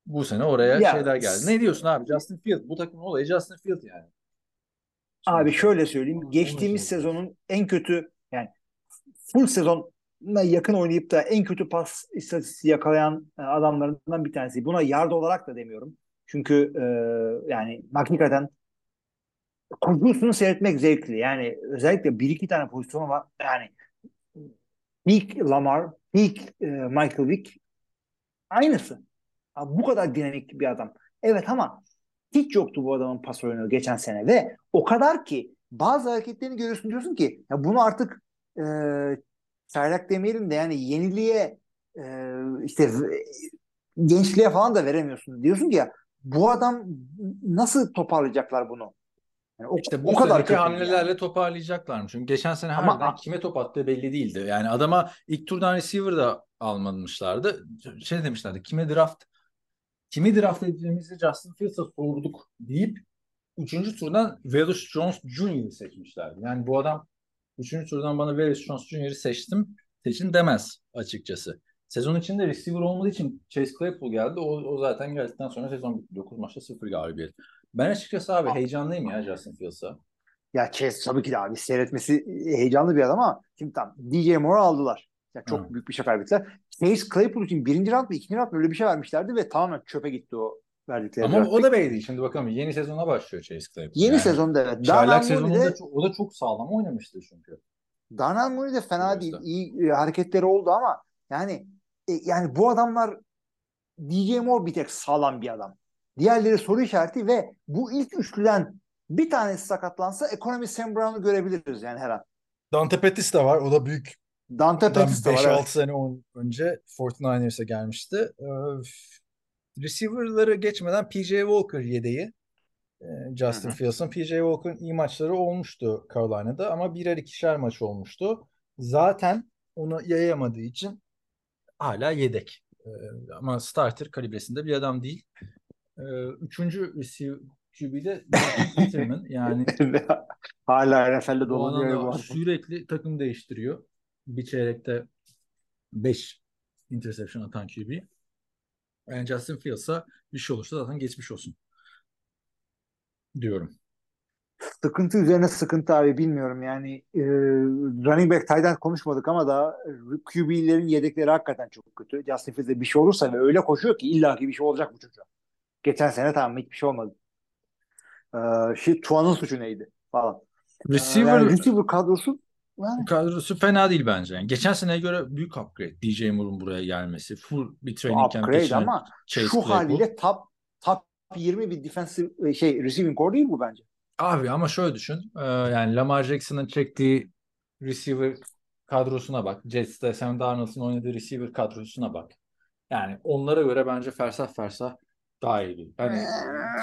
S4: Bu sene oraya
S5: Ya,
S4: şeyler geldi. Ne diyorsun abi? Justin Field. Bu takımın olayı Justin Field yani.
S5: Abi şöyle söyleyeyim. Geçtiğimiz sezonun en kötü yani full sezona yakın oynayıp da en kötü pas istatistiği yakalayan e, adamlarından bir tanesi. Buna yard olarak da demiyorum. Çünkü e, yani hakikaten koşusunu seyretmek zevkli. Yani özellikle bir iki tane pozisyonu var. Yani peak Lamar, peak e, Michael Vick aynısı. Abi bu kadar dinamik bir adam. Evet ama hiç yoktu bu adamın pas oyunu geçen sene ve o kadar ki bazı hareketlerini görüyorsun diyorsun ki ya bunu artık e, çaylak demeyelim de yani yeniliğe e, işte gençliğe falan da veremiyorsun. Diyorsun ki ya bu adam nasıl toparlayacaklar bunu? Yani o,
S4: İşte bu
S5: o kadar kötü
S4: hamlelerle
S5: yani.
S4: toparlayacaklar Çünkü geçen sene
S5: Ama-
S4: harbiden kime top attığı belli değildi. Yani adama ilk turdan receiver da almamışlardı. Şey demişlerdi. Kime draft kimi draft edeceğimizi Justin Fields'a sorduk deyip 3. turdan Velus Jones Jr.'ı seçmişlerdi. Yani bu adam 3. turdan bana Velus Jones Jr.'ı seçtim. Seçin demez açıkçası. Sezon içinde receiver olmadığı için Chase Claypool geldi. O, o zaten geldikten sonra sezon bitti. 9 maçta 0 galibiyet. Ben açıkçası abi heyecanlıyım ya Justin Fields'a.
S5: Ya Chase tabii ki de abi seyretmesi heyecanlı bir adam ama şimdi tam DJ Moore'u aldılar. Ya çok
S4: Hı.
S5: büyük bir şey kaybettiler. Chase Claypool için birinci round mı ikinci round mı öyle bir şey vermişlerdi ve tamamen çöpe gitti o verdikleri
S4: Ama
S5: draft
S4: o da
S5: pick.
S4: belli değil. Şimdi bakalım yeni sezona başlıyor Chase Claypool.
S5: Yeni
S4: Yani
S5: sezonda evet.
S4: Çaylak sezonunda
S5: de,
S4: çok, o da çok sağlam oynamıştı çünkü.
S5: Darnell Mooney de fena değil. İyi e, hareketleri oldu ama yani e, yani bu adamlar DJ Moore bir tek sağlam bir adam. Diğerleri soru işareti ve bu ilk üçlüden bir tanesi sakatlansa ekonomi Sam Brown'u görebiliriz yani her an.
S7: Dante Pettis de var. O da büyük
S5: Dante Pettis de var.
S7: 5-6
S5: evet.
S7: sene on- önce 49ers'a gelmişti. Ee, receiver'ları geçmeden PJ Walker yedeği. Ee, Justin. Fields'ın. PJ Walker'ın iyi maçları olmuştu Carolina'da ama birer ikişer maç olmuştu. Zaten onu yayamadığı için hala yedek. Ee, ama starter kalibresinde bir adam değil. Ee, üçüncü
S4: Nathan Peterman. (laughs) Yani
S5: Hala NFL'de
S4: bu
S5: dolanıyor bu
S4: sürekli takım değiştiriyor. Bir çeyrekte 5 interception atan QB. Yani Justin Fields'a bir şey olursa zaten geçmiş olsun. Diyorum.
S5: Sıkıntı üzerine sıkıntı abi bilmiyorum yani e, running back tight konuşmadık ama da QB'lerin yedekleri hakikaten çok kötü. Justin Fields'e bir şey olursa ve öyle koşuyor ki illaki bir şey olacak bu çocuğa. Geçen sene tamam hiçbir şey olmadı. Ee, şey, Tuan'ın suçu neydi falan. Ee,
S4: Receiver
S5: yani receiver kadrosu yani,
S4: kadrosu fena değil bence. Yani geçen seneye göre büyük upgrade. DJ Moore'un buraya gelmesi. Full bir training camp
S5: upgrade ama
S4: Chase
S5: şu
S4: Claypool.
S5: haliyle top top 20 bir defensive şey receiving core değil bu bence.
S4: Abi ama şöyle düşün. Ee, yani Lamar Jackson'ın çektiği receiver kadrosuna bak. Jets'te Sam Darnold'un oynadığı receiver kadrosuna bak. Yani onlara göre bence fersah fersah daha iyi. Hani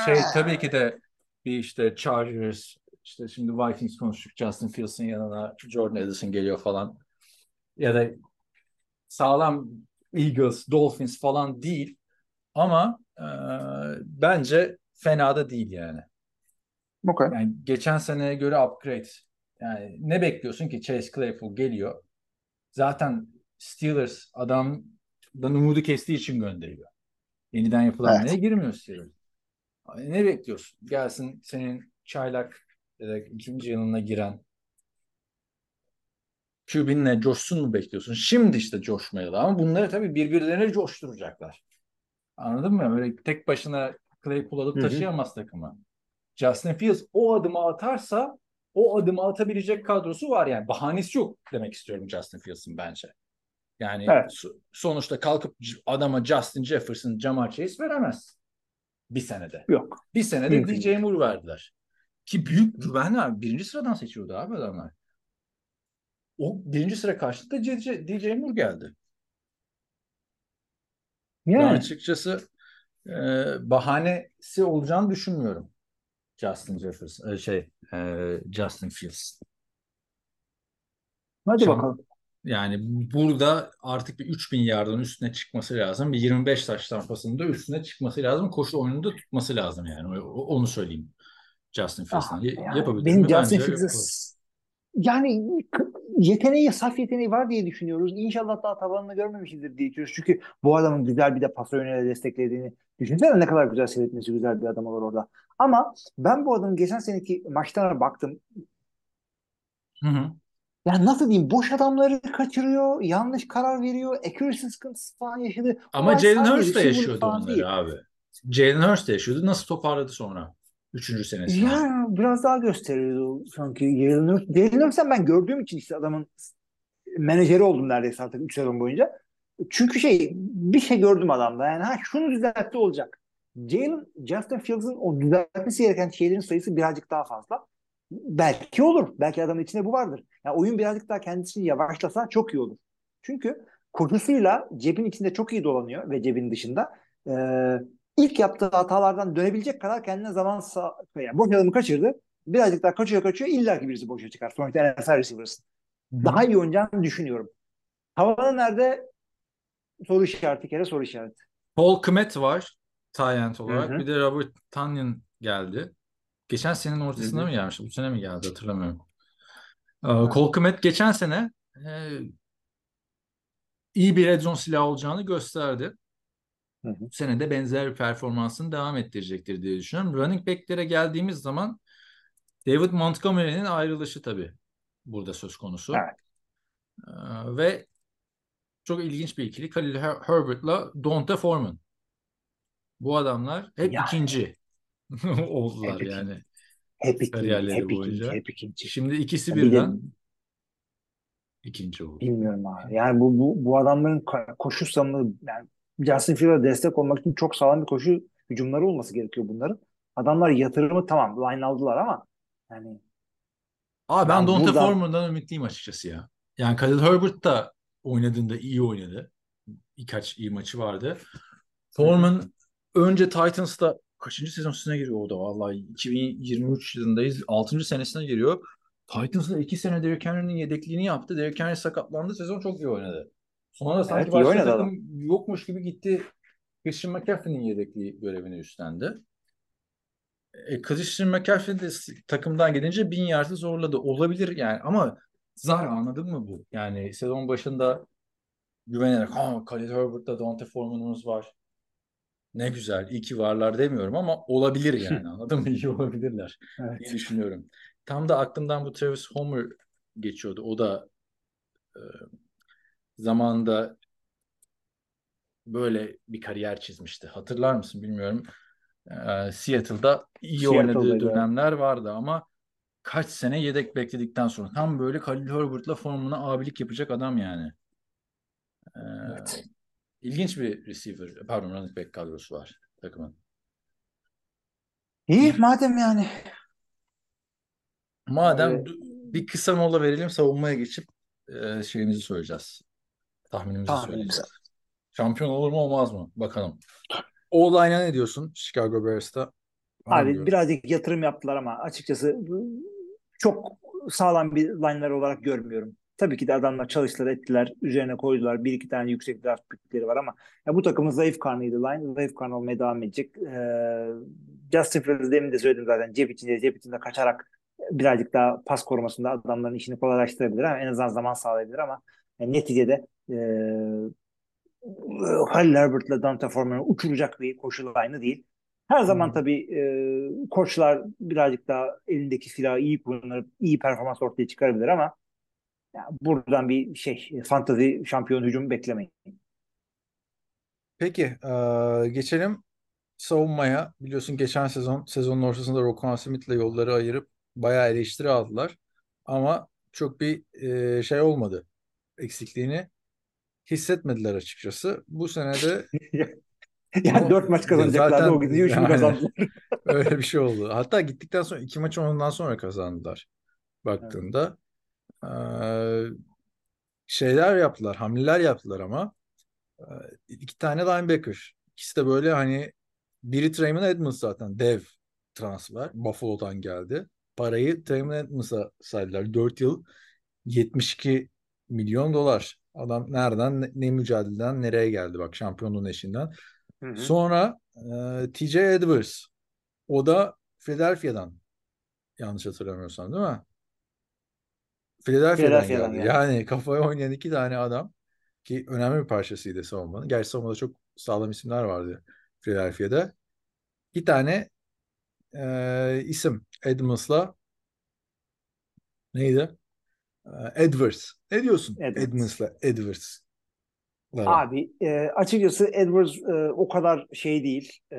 S4: şey tabii ki de bir işte Chargers, işte şimdi Vikings konuştuk. Justin Fields'ın yanına Jordan Addison geliyor falan. Ya da sağlam Eagles, Dolphins falan değil. Ama e, bence fena da değil yani.
S5: Okay.
S4: Yani geçen seneye göre upgrade. Yani ne bekliyorsun ki Chase Claypool geliyor. Zaten Steelers adamdan umudu kestiği için gönderiyor. Yeniden yapılanmaya
S5: Evet.
S4: girmiyor Steelers. Ne bekliyorsun? Gelsin senin çaylak da ikinci yılına giren QB'ninle coşsun mu bekliyorsun? Şimdi işte coşmayalı ama bunları tabii birbirlerine coşturacaklar. Anladın mı? Böyle tek başına Claypool alıp
S5: Hı hı.
S4: taşıyamaz takımı. Justin Fields o adımı atarsa o adımı atabilecek kadrosu var yani. Bahanesi yok demek istiyorum Justin Fields'ın bence. Yani
S5: Evet.
S4: so- sonuçta kalkıp adama Justin Jefferson, Jamar Chase veremez. Bir senede.
S5: Yok.
S4: Bir senede
S5: Mümkün
S4: DJ Moore verdiler. Ki büyük güvenle abi. Birinci sıradan seçiyordu abi adamlar. O birinci sıra karşılıkta DJ, Moore geldi. Ben
S5: Yani
S4: açıkçası e, bahanesi olacağını düşünmüyorum. Justin Jefferson, e, şey, e, Justin Fields.
S5: hadi
S4: Şam-
S5: bakalım.
S4: Yani burada artık bir 3000 yardın üstüne çıkması lazım. Bir 25 taş tampasının da üstüne çıkması lazım. Koşu oyununu da tutması lazım yani. Onu söyleyeyim. Justin.
S5: Ah,
S4: Y-
S5: yani
S4: yapabilir
S5: benim
S4: mi?
S5: Justin Fields'e yani yeteneği, saf yeteneği var diye düşünüyoruz. İnşallah daha tavanını görmemişizdir diye düşünüyoruz. Çünkü bu adamın güzel bir de pas oyunuyla desteklediğini düşünsene ne kadar güzel seyretmesi güzel bir adam olur orada. Ama ben bu adamın geçen seneki maçlarına baktım.
S4: Hı hı.
S5: Yani nasıl diyeyim boş adamları kaçırıyor, yanlış karar veriyor, accuracy sıkıntısı falan yaşadı.
S4: Ama Jalen Hurts da yaşıyordu onları
S5: değil.
S4: abi. Jalen Hurts da yaşıyordu. Nasıl toparladı sonra? Üçüncü senesinde.
S5: Ya biraz daha gösteriyordu sanki. Jalen Hurts'ten ben gördüğüm için işte adamın menajeri oldum neredeyse artık 3 sezon boyunca. Çünkü şey bir şey gördüm adamda. Yani ha şunu düzeltti olacak. Jalen, Justin Fields'ın o düzeltmesi gereken şeylerin sayısı birazcık daha fazla. Belki olur. Belki adamın içinde bu vardır. Yani oyun birazcık daha kendisini yavaşlasa çok iyi olur. Çünkü koşusuyla cebin içinde çok iyi dolanıyor ve cebin dışında. Ee, ilk yaptığı hatalardan dönebilecek kadar kendine zaman sağ... Yani boş adamı kaçırdı. Birazcık daha kaçıyor kaçıyor. İlla ki birisi boşa çıkar. Sonuçta NFL receiver'sın. Daha iyi oynayacağını düşünüyorum. Havanı nerede? Soru işareti kere soru işareti.
S4: Paul Kmet var. Tyent olarak.
S5: Hı hı.
S4: Bir de Robert Tanyan geldi. Geçen senenin ortasında
S5: Hı hı.
S4: mı gelmişti? Bu sene mi geldi hatırlamıyorum. Ee,
S5: Evet.
S4: Cole Kmet geçen sene e, iyi bir red zone silahı olacağını gösterdi.
S5: Hı hı.
S4: Bu sene de benzer performansını devam ettirecektir diye düşünüyorum. Running back'lere geldiğimiz zaman David Montgomery'nin ayrılışı tabii burada söz konusu.
S5: Evet.
S4: Ee, ve çok ilginç bir ikili. Khalil Her- Herbert'la Donta Foreman. Bu adamlar hep
S5: Yani.
S4: ikinci (laughs) oldular
S5: Hep ikinci.
S4: yani.
S5: Hep ikinci,
S4: Kariyerleri
S5: hep
S4: boyunca.
S5: ikinci, hep ikinci.
S4: Şimdi ikisi
S5: Ya bir
S4: birden ikinci oldu.
S5: bilmiyorum abi. Yani bu, bu, bu adamların ko- koşu savunma yani Justin Fields'a destek olmak için çok sağlam bir koşu hücumları olması gerekiyor bunların. Adamlar yatırımı tamam line aldılar ama yani
S4: Abi ben
S5: Ben
S4: Donta
S5: buradan-
S4: Foreman'dan ümitliyim açıkçası ya. Yani Khalil Herbert da oynadığında iyi oynadı. Birkaç iyi maçı vardı. Foreman önce Titans'ta kaçıncı sezonuna giriyor orada vallahi 2023 yılındayız. 6. senesine giriyor. Titans'da 2 sene Derrick Henry'nin yedekliğini yaptı. Derrick Henry sakatlandı. Sezon çok iyi oynadı. Sonra da sanki
S5: Evet,
S4: başka
S5: oynadı
S4: takım yokmuş gibi gitti. Christian McCaffrey'nin yedekliği görevini üstlendi. E, Christian McCaffrey de takımdan gelince bin yardı zorladı. Olabilir yani ama zar anladın mı bu? Yani sezon başında güvenerek ha Khalil Herbert'la Dante Foreman'ımız var. Ne güzel, iyi ki varlar demiyorum ama olabilir (laughs) yani anladın mı? İyi olabilirler
S5: Evet.
S4: diye düşünüyorum. Tam da aklımdan bu Travis Homer geçiyordu. O da e, zamanında böyle bir kariyer çizmişti. Hatırlar mısın bilmiyorum. Ee, Seattle'da iyi oynadığı dönemler vardı ama kaç sene yedek bekledikten sonra tam böyle Khalil Herbert'la formuna abilik yapacak adam yani. Ee,
S5: Evet.
S4: ilginç bir receiver, pardon running back kadrosu var takımın.
S5: İyi madem yani.
S4: Madem
S5: Evet.
S4: bir kısa mola verelim savunmaya geçip e, şeyimizi söyleyeceğiz. Tahminimizi
S5: Tahminimizi.
S4: Şampiyon olur mu olmaz mı? Bakalım. O-line'a ne diyorsun Chicago Bears'ta?
S5: Abi birazcık yatırım yaptılar ama açıkçası çok sağlam bir line'lar olarak görmüyorum. Tabii ki de adamlar çalıştılar ettiler. Üzerine koydular. Bir iki tane yüksek draft pickleri var ama ya bu takımın zayıf karnıydı line. Zayıf karnı olmaya devam edecek. Ee, Justin Fields demin de söyledim zaten. Cep içinde cep içinde kaçarak birazcık daha pas korumasında adamların işini kolaylaştırabilir ama en azından zaman sağlayabilir ama yani neticede e, Halil Herbert'la Dante Foreman'ı uçuracak bir koşu line'ı değil. Her zaman
S4: Hmm.
S5: tabii e, koçlar birazcık daha elindeki silahı iyi kullanıp iyi performans ortaya çıkarabilir ama ya buradan bir şey fantazi şampiyon hücum beklemeyin.
S4: Peki, eee, geçelim savunmaya. Biliyorsun geçen sezon sezonun ortasında Roquan Smith'le yolları ayırıp bayağı eleştiri aldılar. Ama çok bir eee, şey olmadı. Eksikliğini hissetmediler açıkçası. Bu sene de (laughs)
S5: Yani
S4: O-
S5: dört maç kazanacaklardı
S4: zaten-
S5: o gidiyor üçünü
S4: Aynen.
S5: kazandılar. (laughs)
S4: öyle bir şey oldu. Hatta gittikten sonra iki maç ondan sonra kazandılar baktığında. Eee, şeyler yaptılar, hamleler yaptılar ama Ee, iki tane linebacker. İkisi de böyle hani biri Trayvon Edmonds zaten dev transfer. Buffalo'dan geldi. Parayı Trayvon Edmonds'a saydılar. 4 yıl 72 milyon dolar. Adam nereden ne, ne mücadeleden nereye geldi bak şampiyonluğun eşinden.
S5: Hı hı.
S4: Sonra e, TJ Edwards. O da Philadelphia'dan. Yanlış hatırlamıyorsam değil mi? Philadelphia'dan
S5: Philadelphia'dan
S4: geldi.
S5: geldi.
S4: Yani kafaya oynayan iki tane adam ki önemli bir parçasıydı savunmanın. Gerçi savunmada çok sağlam isimler vardı Philadelphia'da. Bir tane e, isim Edmonds'la neydi? E, Edwards. Ne diyorsun
S5: Edwards.
S4: Edmonds'la Edwards?
S5: Abi e, açıkçası Edwards e, o kadar şey değil. E,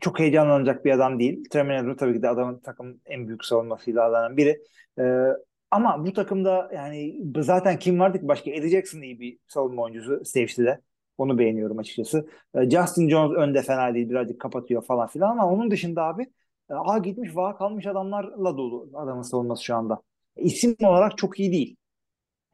S5: çok heyecanlanacak bir adam değil. Tremaine Edwards tabii ki de adamın takımın en büyük savunmasıyla adanan biri. E, ama bu takımda yani zaten kim vardı ki başka? Eddie Jackson iyi bir savunma oyuncusu Safety'de. Onu beğeniyorum açıkçası. E, Justin Jones önde fena değil. Birazcık kapatıyor falan filan ama onun dışında abi e, a gitmiş vah kalmış adamlarla dolu adamın savunması şu anda. İsim olarak çok iyi değil.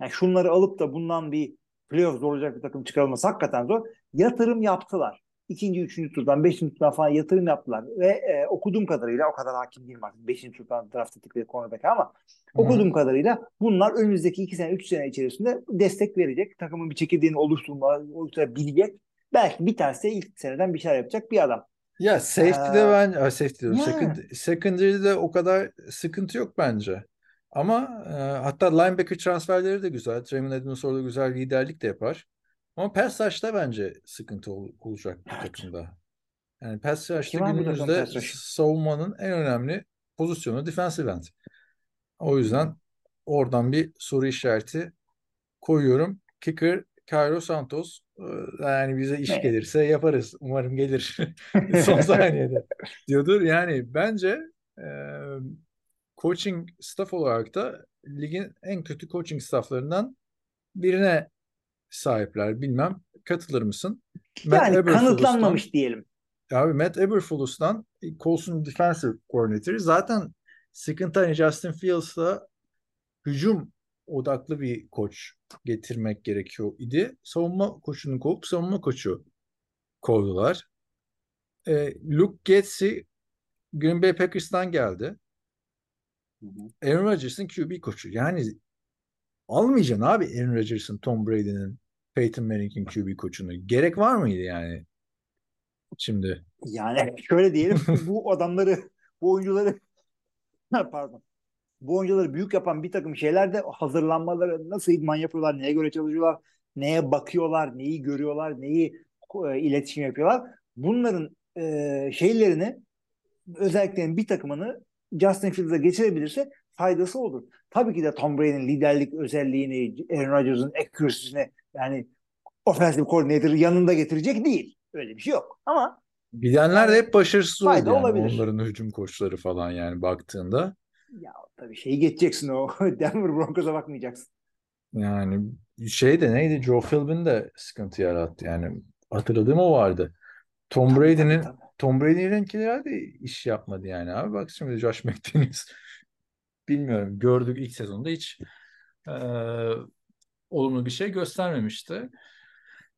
S5: Yani şunları alıp da bundan bir playoff zorlayacak bir takım çıkarılması hakikaten zor. Yatırım yaptılar. İkinci, üçüncü turdan, beşinci turdan falan yatırım yaptılar. Ve e, okuduğum kadarıyla o kadar hakim değilim artık. Beşinci turdan draft ettikleri cornerback ama okuduğum kadarıyla bunlar önümüzdeki iki sene, üç sene içerisinde destek verecek. Takımın bir çekirdeğini oluşturma, oluşturabilecek. Belki bir tanesi de ilk seneden bir şeyler yapacak bir adam.
S4: Ya safety'de ben safety diyorum.
S5: yani.
S4: Second, secondary'de o kadar sıkıntı yok bence. Ama e, hatta linebacker transferleri de güzel. Trayvon Edmonds orada güzel liderlik de yapar. Ama pass rush'ta bence sıkıntı ol- olacak bu takımda. Yani pass rush'ta günümüzde savunmanın en önemli pozisyonu defensive end. O yüzden oradan bir soru işareti koyuyorum. Kicker Cairo Santos. Ee, Yani bize iş gelirse yaparız. Umarım gelir. (laughs) Son (laughs) saniyede diyordur. Yani bence e, coaching staff olarak da ligin en kötü coaching stafflarından birine sahipler. Bilmem katılır mısın? Matt
S5: Yani
S4: Eberflus'tan-
S5: kanıtlanmamış diyelim.
S4: Abi Matt Eberflus'tan Colson Defensive Coordinator zaten sıkıntı hani Justin Fields'la hücum odaklı bir koç getirmek gerekiyor idi. Savunma koçunu kovup savunma koçu kovdular. E, Luke Getsy Green Bay Packers'tan geldi. Aaron Rodgers'ın QB koçu. Yani almayacaksın abi Aaron Rodgers'ın, Tom Brady'nin, Peyton Manning'in QB koçunu. Gerek var mıydı yani? Şimdi
S5: Yani şöyle diyelim bu adamları bu oyuncuları (laughs) pardon bu oyuncuları büyük yapan bir takım şeyler de hazırlanmaları nasıl idman yapıyorlar, neye göre çalışıyorlar, neye bakıyorlar, neyi görüyorlar, neyi e, iletişim yapıyorlar. Bunların e, şeylerini özellikle bir takımını Justin Fields'a geçirebilirse faydası olur. Tabii ki de Tom Brady'nin liderlik özelliğini, Aaron Rodgers'ın accuracy'sini yani offensive coordinator'ı yanında getirecek değil. Öyle bir şey yok. Ama
S4: Bilenler de hep başarısız oldu yani
S5: olabilir.
S4: onların hücum koçları falan yani baktığında.
S5: Ya tabii şeyi geçeceksin o (laughs) Denver Broncos'a bakmayacaksın.
S4: Yani şey de neydi Joe Philbin de sıkıntı yarattı yani hatırladığım o vardı. Tom Brady'nin. Tom Brady'ninkiler de iş yapmadı yani abi. Bak şimdi Josh McDaniels (laughs) bilmiyorum gördük ilk sezonda hiç eee, olumlu bir şey göstermemişti.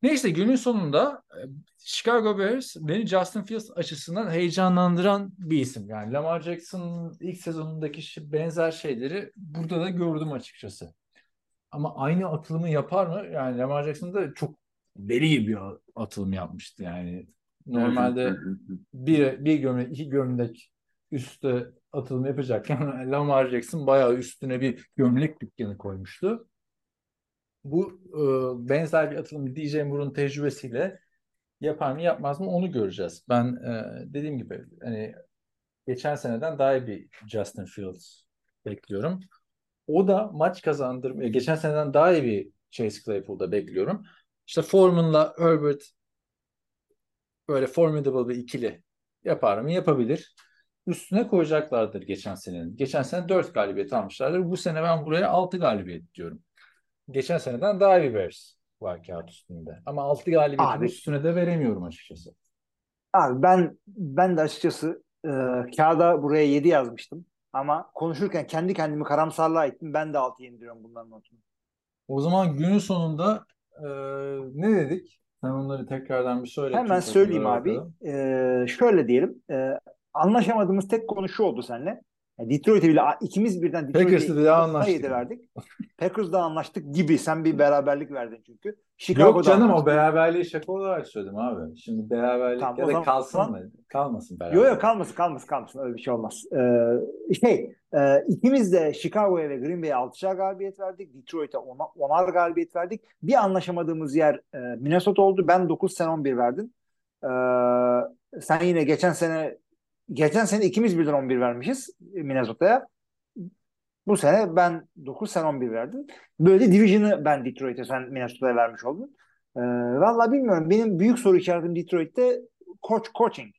S4: Neyse günün sonunda e, Chicago Bears beni Justin Fields açısından heyecanlandıran bir isim. Yani Lamar Jackson'ın ilk sezonundaki benzer şeyleri burada da gördüm açıkçası. Ama aynı atılımı yapar mı? Yani Lamar Jackson da çok deli gibi bir atılım yapmıştı yani. Normalde bir, bir gömlek, iki gömlek üstte atılım yapacakken (laughs) Lamar Jackson bayağı üstüne bir gömlek dükkanı koymuştu. Bu e, benzer bir atılım DJ Moore'un tecrübesiyle yapar mı yapmaz mı onu göreceğiz. Ben e, dediğim gibi hani geçen seneden daha iyi bir Justin Fields bekliyorum. O da maç kazandırmaya geçen seneden daha iyi bir Chase Claypool'da bekliyorum. İşte Foreman'la Herbert böyle formidable bir ikili yapar mı? Yapabilir. Üstüne koyacaklardır geçen senenin. Geçen sene 4 galibiyet almışlardır. Bu sene ben buraya 6 galibiyet diyorum. Geçen seneden daha iyi Bears var kağıt üstünde. Ama 6 galibiyetin üstüne de veremiyorum açıkçası.
S5: Abi ben ben de açıkçası e, kağıda buraya 7 yazmıştım. Ama konuşurken kendi kendimi karamsarlığa ettim. Ben de 6 indiriyorum bunların notunu.
S4: O zaman günün sonunda e, ne dedik? Sen onları tekrardan bir söyle.
S5: Hemen söyleyeyim abi. E, şöyle diyelim. E, anlaşamadığımız tek konu şu oldu seninle. Yani Detroit'e bile ikimiz birden
S4: Packers'la
S5: Detroit'e
S4: anlaştık.
S5: 7 verdik. Packers'da anlaştık gibi. Sen bir beraberlik verdin çünkü. Chicago'da
S4: Yok canım o beraberliği şaka olarak söyledim abi. Şimdi beraberlik
S5: Tamam,
S4: ya da
S5: zaman-
S4: kalsın mı? Kalmasın beraber.
S5: Yok yok kalmasın kalmasın kalmasın öyle bir şey olmaz. Ee, şey e, ikimiz de Chicago'ya ve Green Bay'e 6'şar galibiyet verdik. Detroit'e 10'a- 10'ar galibiyet verdik. Bir anlaşamadığımız yer e, Minnesota oldu. Ben 9 sen 11 verdin. Ee, sen yine geçen sene geçen sene ikimiz birden 11 vermişiz Minnesota'ya. Bu sene ben 9 sen 11 verdin. Böyle division'ı ben Detroit'e sen Minnesota'ya vermiş oldun. Ee, Valla bilmiyorum. Benim büyük soru işaretim Detroit'te coach coaching.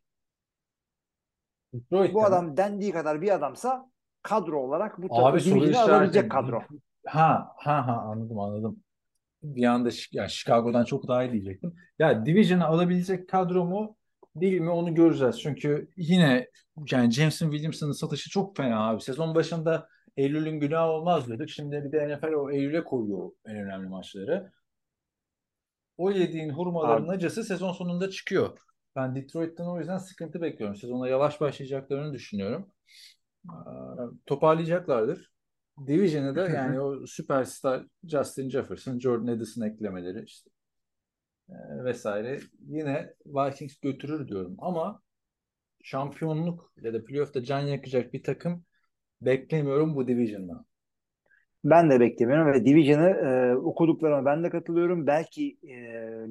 S4: Detroit'te
S5: Bu
S4: mi?
S5: adam dendiği kadar bir adamsa kadro olarak bu
S4: Abi
S5: division'ı alabilecek kadro.
S4: Ha ha ha anladım anladım. Bir anda yani Chicago'dan çok daha iyi diyecektim. Ya Division'ı alabilecek kadro mu değil mi onu göreceğiz. Çünkü yine yani Jameson Williamson'ın satışı çok fena abi. Sezon başında Eylül'ün günahı olmaz diyorduk. Şimdi bir de NFL o Eylül'e koyuyor en önemli maçları. O yediğin hurmaların
S5: Abi.
S4: acısı sezon sonunda çıkıyor. Ben Detroit'ten o yüzden sıkıntı bekliyorum. Sezona yavaş başlayacaklarını düşünüyorum. Ee, Toparlayacaklardır. Division'ı da yani o süperstar Justin Jefferson, Jordan Addison eklemeleri işte vesaire yine Vikings götürür diyorum ama şampiyonluk ya da playoff'ta can yakacak bir takım beklemiyorum bu Division'dan.
S5: Ben de beklemiyorum ve Division'ı e, okuduklarıma ben de katılıyorum. Belki e,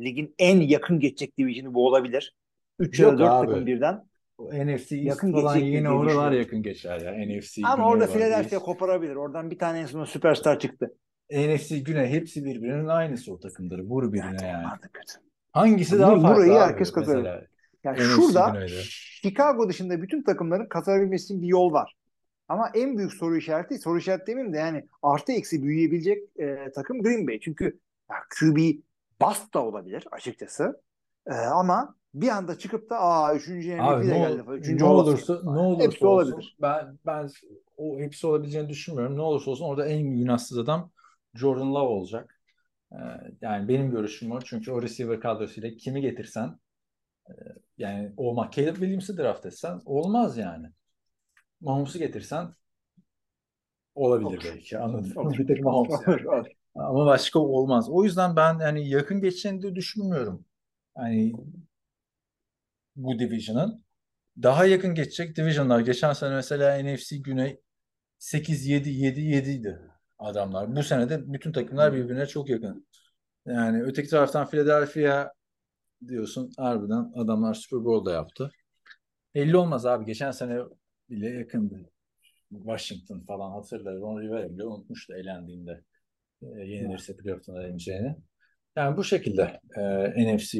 S5: ligin en yakın geçecek Division'ı bu olabilir. 3 ya da
S4: Yok
S5: 4
S4: abi.
S5: takım birden.
S4: O NFC
S5: Yakın
S4: falan yine oralar yakın geçer ya. NFC
S5: Ama orada Philadelphia koparabilir. Oradan bir tane en sonunda süperstar çıktı.
S4: NFC Güney hepsi birbirinin aynısı o takımları. Vur birine yani.
S5: Kötü.
S4: Hangisi
S5: Bu-
S4: daha farklı
S5: burayı
S4: abi
S5: herkes
S4: mesela?
S5: Yani
S4: NFC
S5: şurada
S4: Güney'de.
S5: Chicago dışında bütün takımların kazanabilmesi için bir yol var. Ama en büyük soru işareti, soru işareti demeyeyim de yani artı eksi büyüyebilecek e, takım Green Bay. Çünkü ya, QB bust da olabilir açıkçası. E, ama bir anda çıkıp da aa üçüncü MVP de geldi. Üçüncü
S4: ne
S5: olası.
S4: olursa ne olursa
S5: Hepsi
S4: olsun
S5: olabilir.
S4: ben ben o hepsi olabileceğini düşünmüyorum. Ne olursa olsun orada en günahsız adam Jordan Love olacak. Ee, yani benim görüşüm o. Çünkü o receiver kadrosuyla kimi getirsen e, yani olmak Caleb Williams'ı draft etsen olmaz yani. Mahomes'u getirsen olabilir
S5: Olur.
S4: belki. Anladın mı? (laughs) Bir tek Mahomes yani. Ama başka olmaz. O yüzden ben yani yakın geçeceğini de düşünmüyorum. Yani bu division'ın. Daha yakın geçecek division'lar. Geçen sene mesela NFC Güney 8-7-7-7 idi adamlar. Bu sene de bütün takımlar birbirine çok yakın. Yani öteki taraftan Philadelphia diyorsun harbiden adamlar Super Bowl'da yaptı. 50 olmaz abi. Geçen sene bile yakındı. Washington falan hatırlar. Ron Rivera bile unutmuştu elendiğinde. E, yenilirse playoff'tan eleneceğini. Yani bu şekilde e, NFC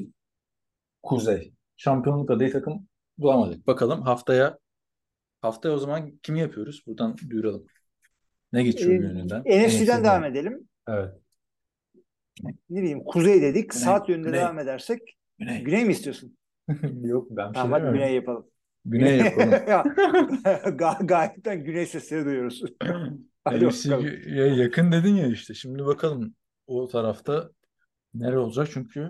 S4: Kuzey. Şampiyonluk adayı takım bulamadık. Bakalım haftaya haftaya o zaman kimi yapıyoruz? Buradan duyuralım. Ne geçiyor
S5: Ee,
S4: yönünden?
S5: NFC'den devam edelim.
S4: Evet.
S5: Ne bileyim kuzey dedik.
S4: Güney,
S5: Saat yönünde
S4: güney.
S5: devam edersek
S4: Güney.
S5: güney mi istiyorsun? (laughs)
S4: Yok ben bir şey
S5: Tamam hadi
S4: demiyorum.
S5: güney yapalım.
S4: Güney (laughs) yapalım.
S5: Ya, (laughs) Ga gayetten güney sesleri duyuyoruz. (clears throat) Hadi
S4: NFC
S5: bakalım.
S4: ya yakın dedin ya işte. Şimdi bakalım o tarafta nere olacak? Çünkü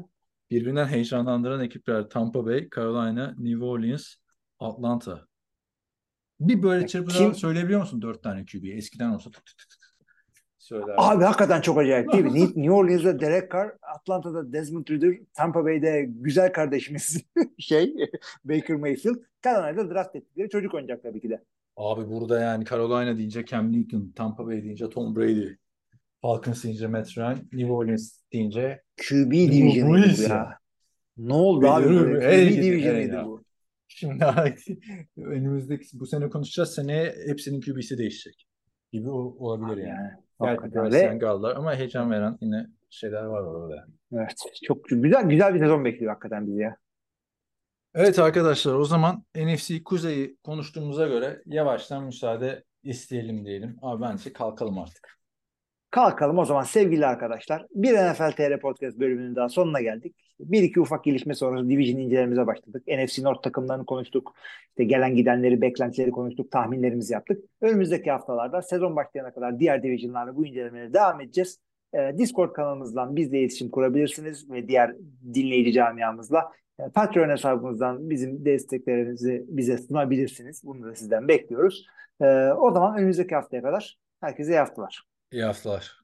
S4: birbirinden heyecanlandıran ekipler Tampa Bay, Carolina, New Orleans, Atlanta. Bir böyle
S5: Ya
S4: çırpıdan
S5: kim-
S4: söyleyebiliyor musun dört tane QB? Eskiden olsa tık tık tık tık söyler.
S5: Abi hakikaten çok acayip değil mi? (laughs) New- Orleans'da Derek Carr, Atlanta'da Desmond Ridder, Tampa Bay'de güzel kardeşimiz (laughs) şey Baker Mayfield, Carolina'da draft ettikleri çocuk oynayacak tabii ki de.
S4: Abi burada yani Carolina deyince Cam Newton, Tampa Bay deyince Tom Brady, Falcons deyince Matt Ryan, New Orleans deyince
S5: QB division'ıydı bu ya.
S4: ya.
S5: Ne oldu abi
S4: her
S5: QB division'ıydı bu.
S4: Şimdi (laughs) önümüzdeki bu sene konuşacağız. Seneye hepsinin QB'si değişecek gibi olabilir yani.
S5: Yani,
S4: Young aldılar ama heyecan veren yine şeyler var orada.
S5: Evet, çok güzel güzel bir sezon bekliyor hakikaten bizi ya.
S4: Evet arkadaşlar o zaman NFC Kuzey'i konuştuğumuza göre yavaştan müsaade isteyelim diyelim. Abi bence kalkalım artık.
S5: Kalkalım o zaman sevgili arkadaşlar. Bir NFL TR Podcast bölümünün daha sonuna geldik. Bir iki ufak gelişme sonrası Division incelememize başladık. NFC North takımlarını konuştuk. İşte gelen gidenleri, beklentileri konuştuk. Tahminlerimizi yaptık. Önümüzdeki haftalarda sezon başlayana kadar diğer Division'larla bu incelemelere devam edeceğiz. Ee, Discord kanalımızdan bizle iletişim kurabilirsiniz ve diğer dinleyici camiamızla e, Patreon hesabımızdan bizim desteklerinizi bize sunabilirsiniz. Bunu da sizden bekliyoruz. Ee, o zaman önümüzdeki haftaya kadar herkese iyi haftalar.
S4: İyi haftalar.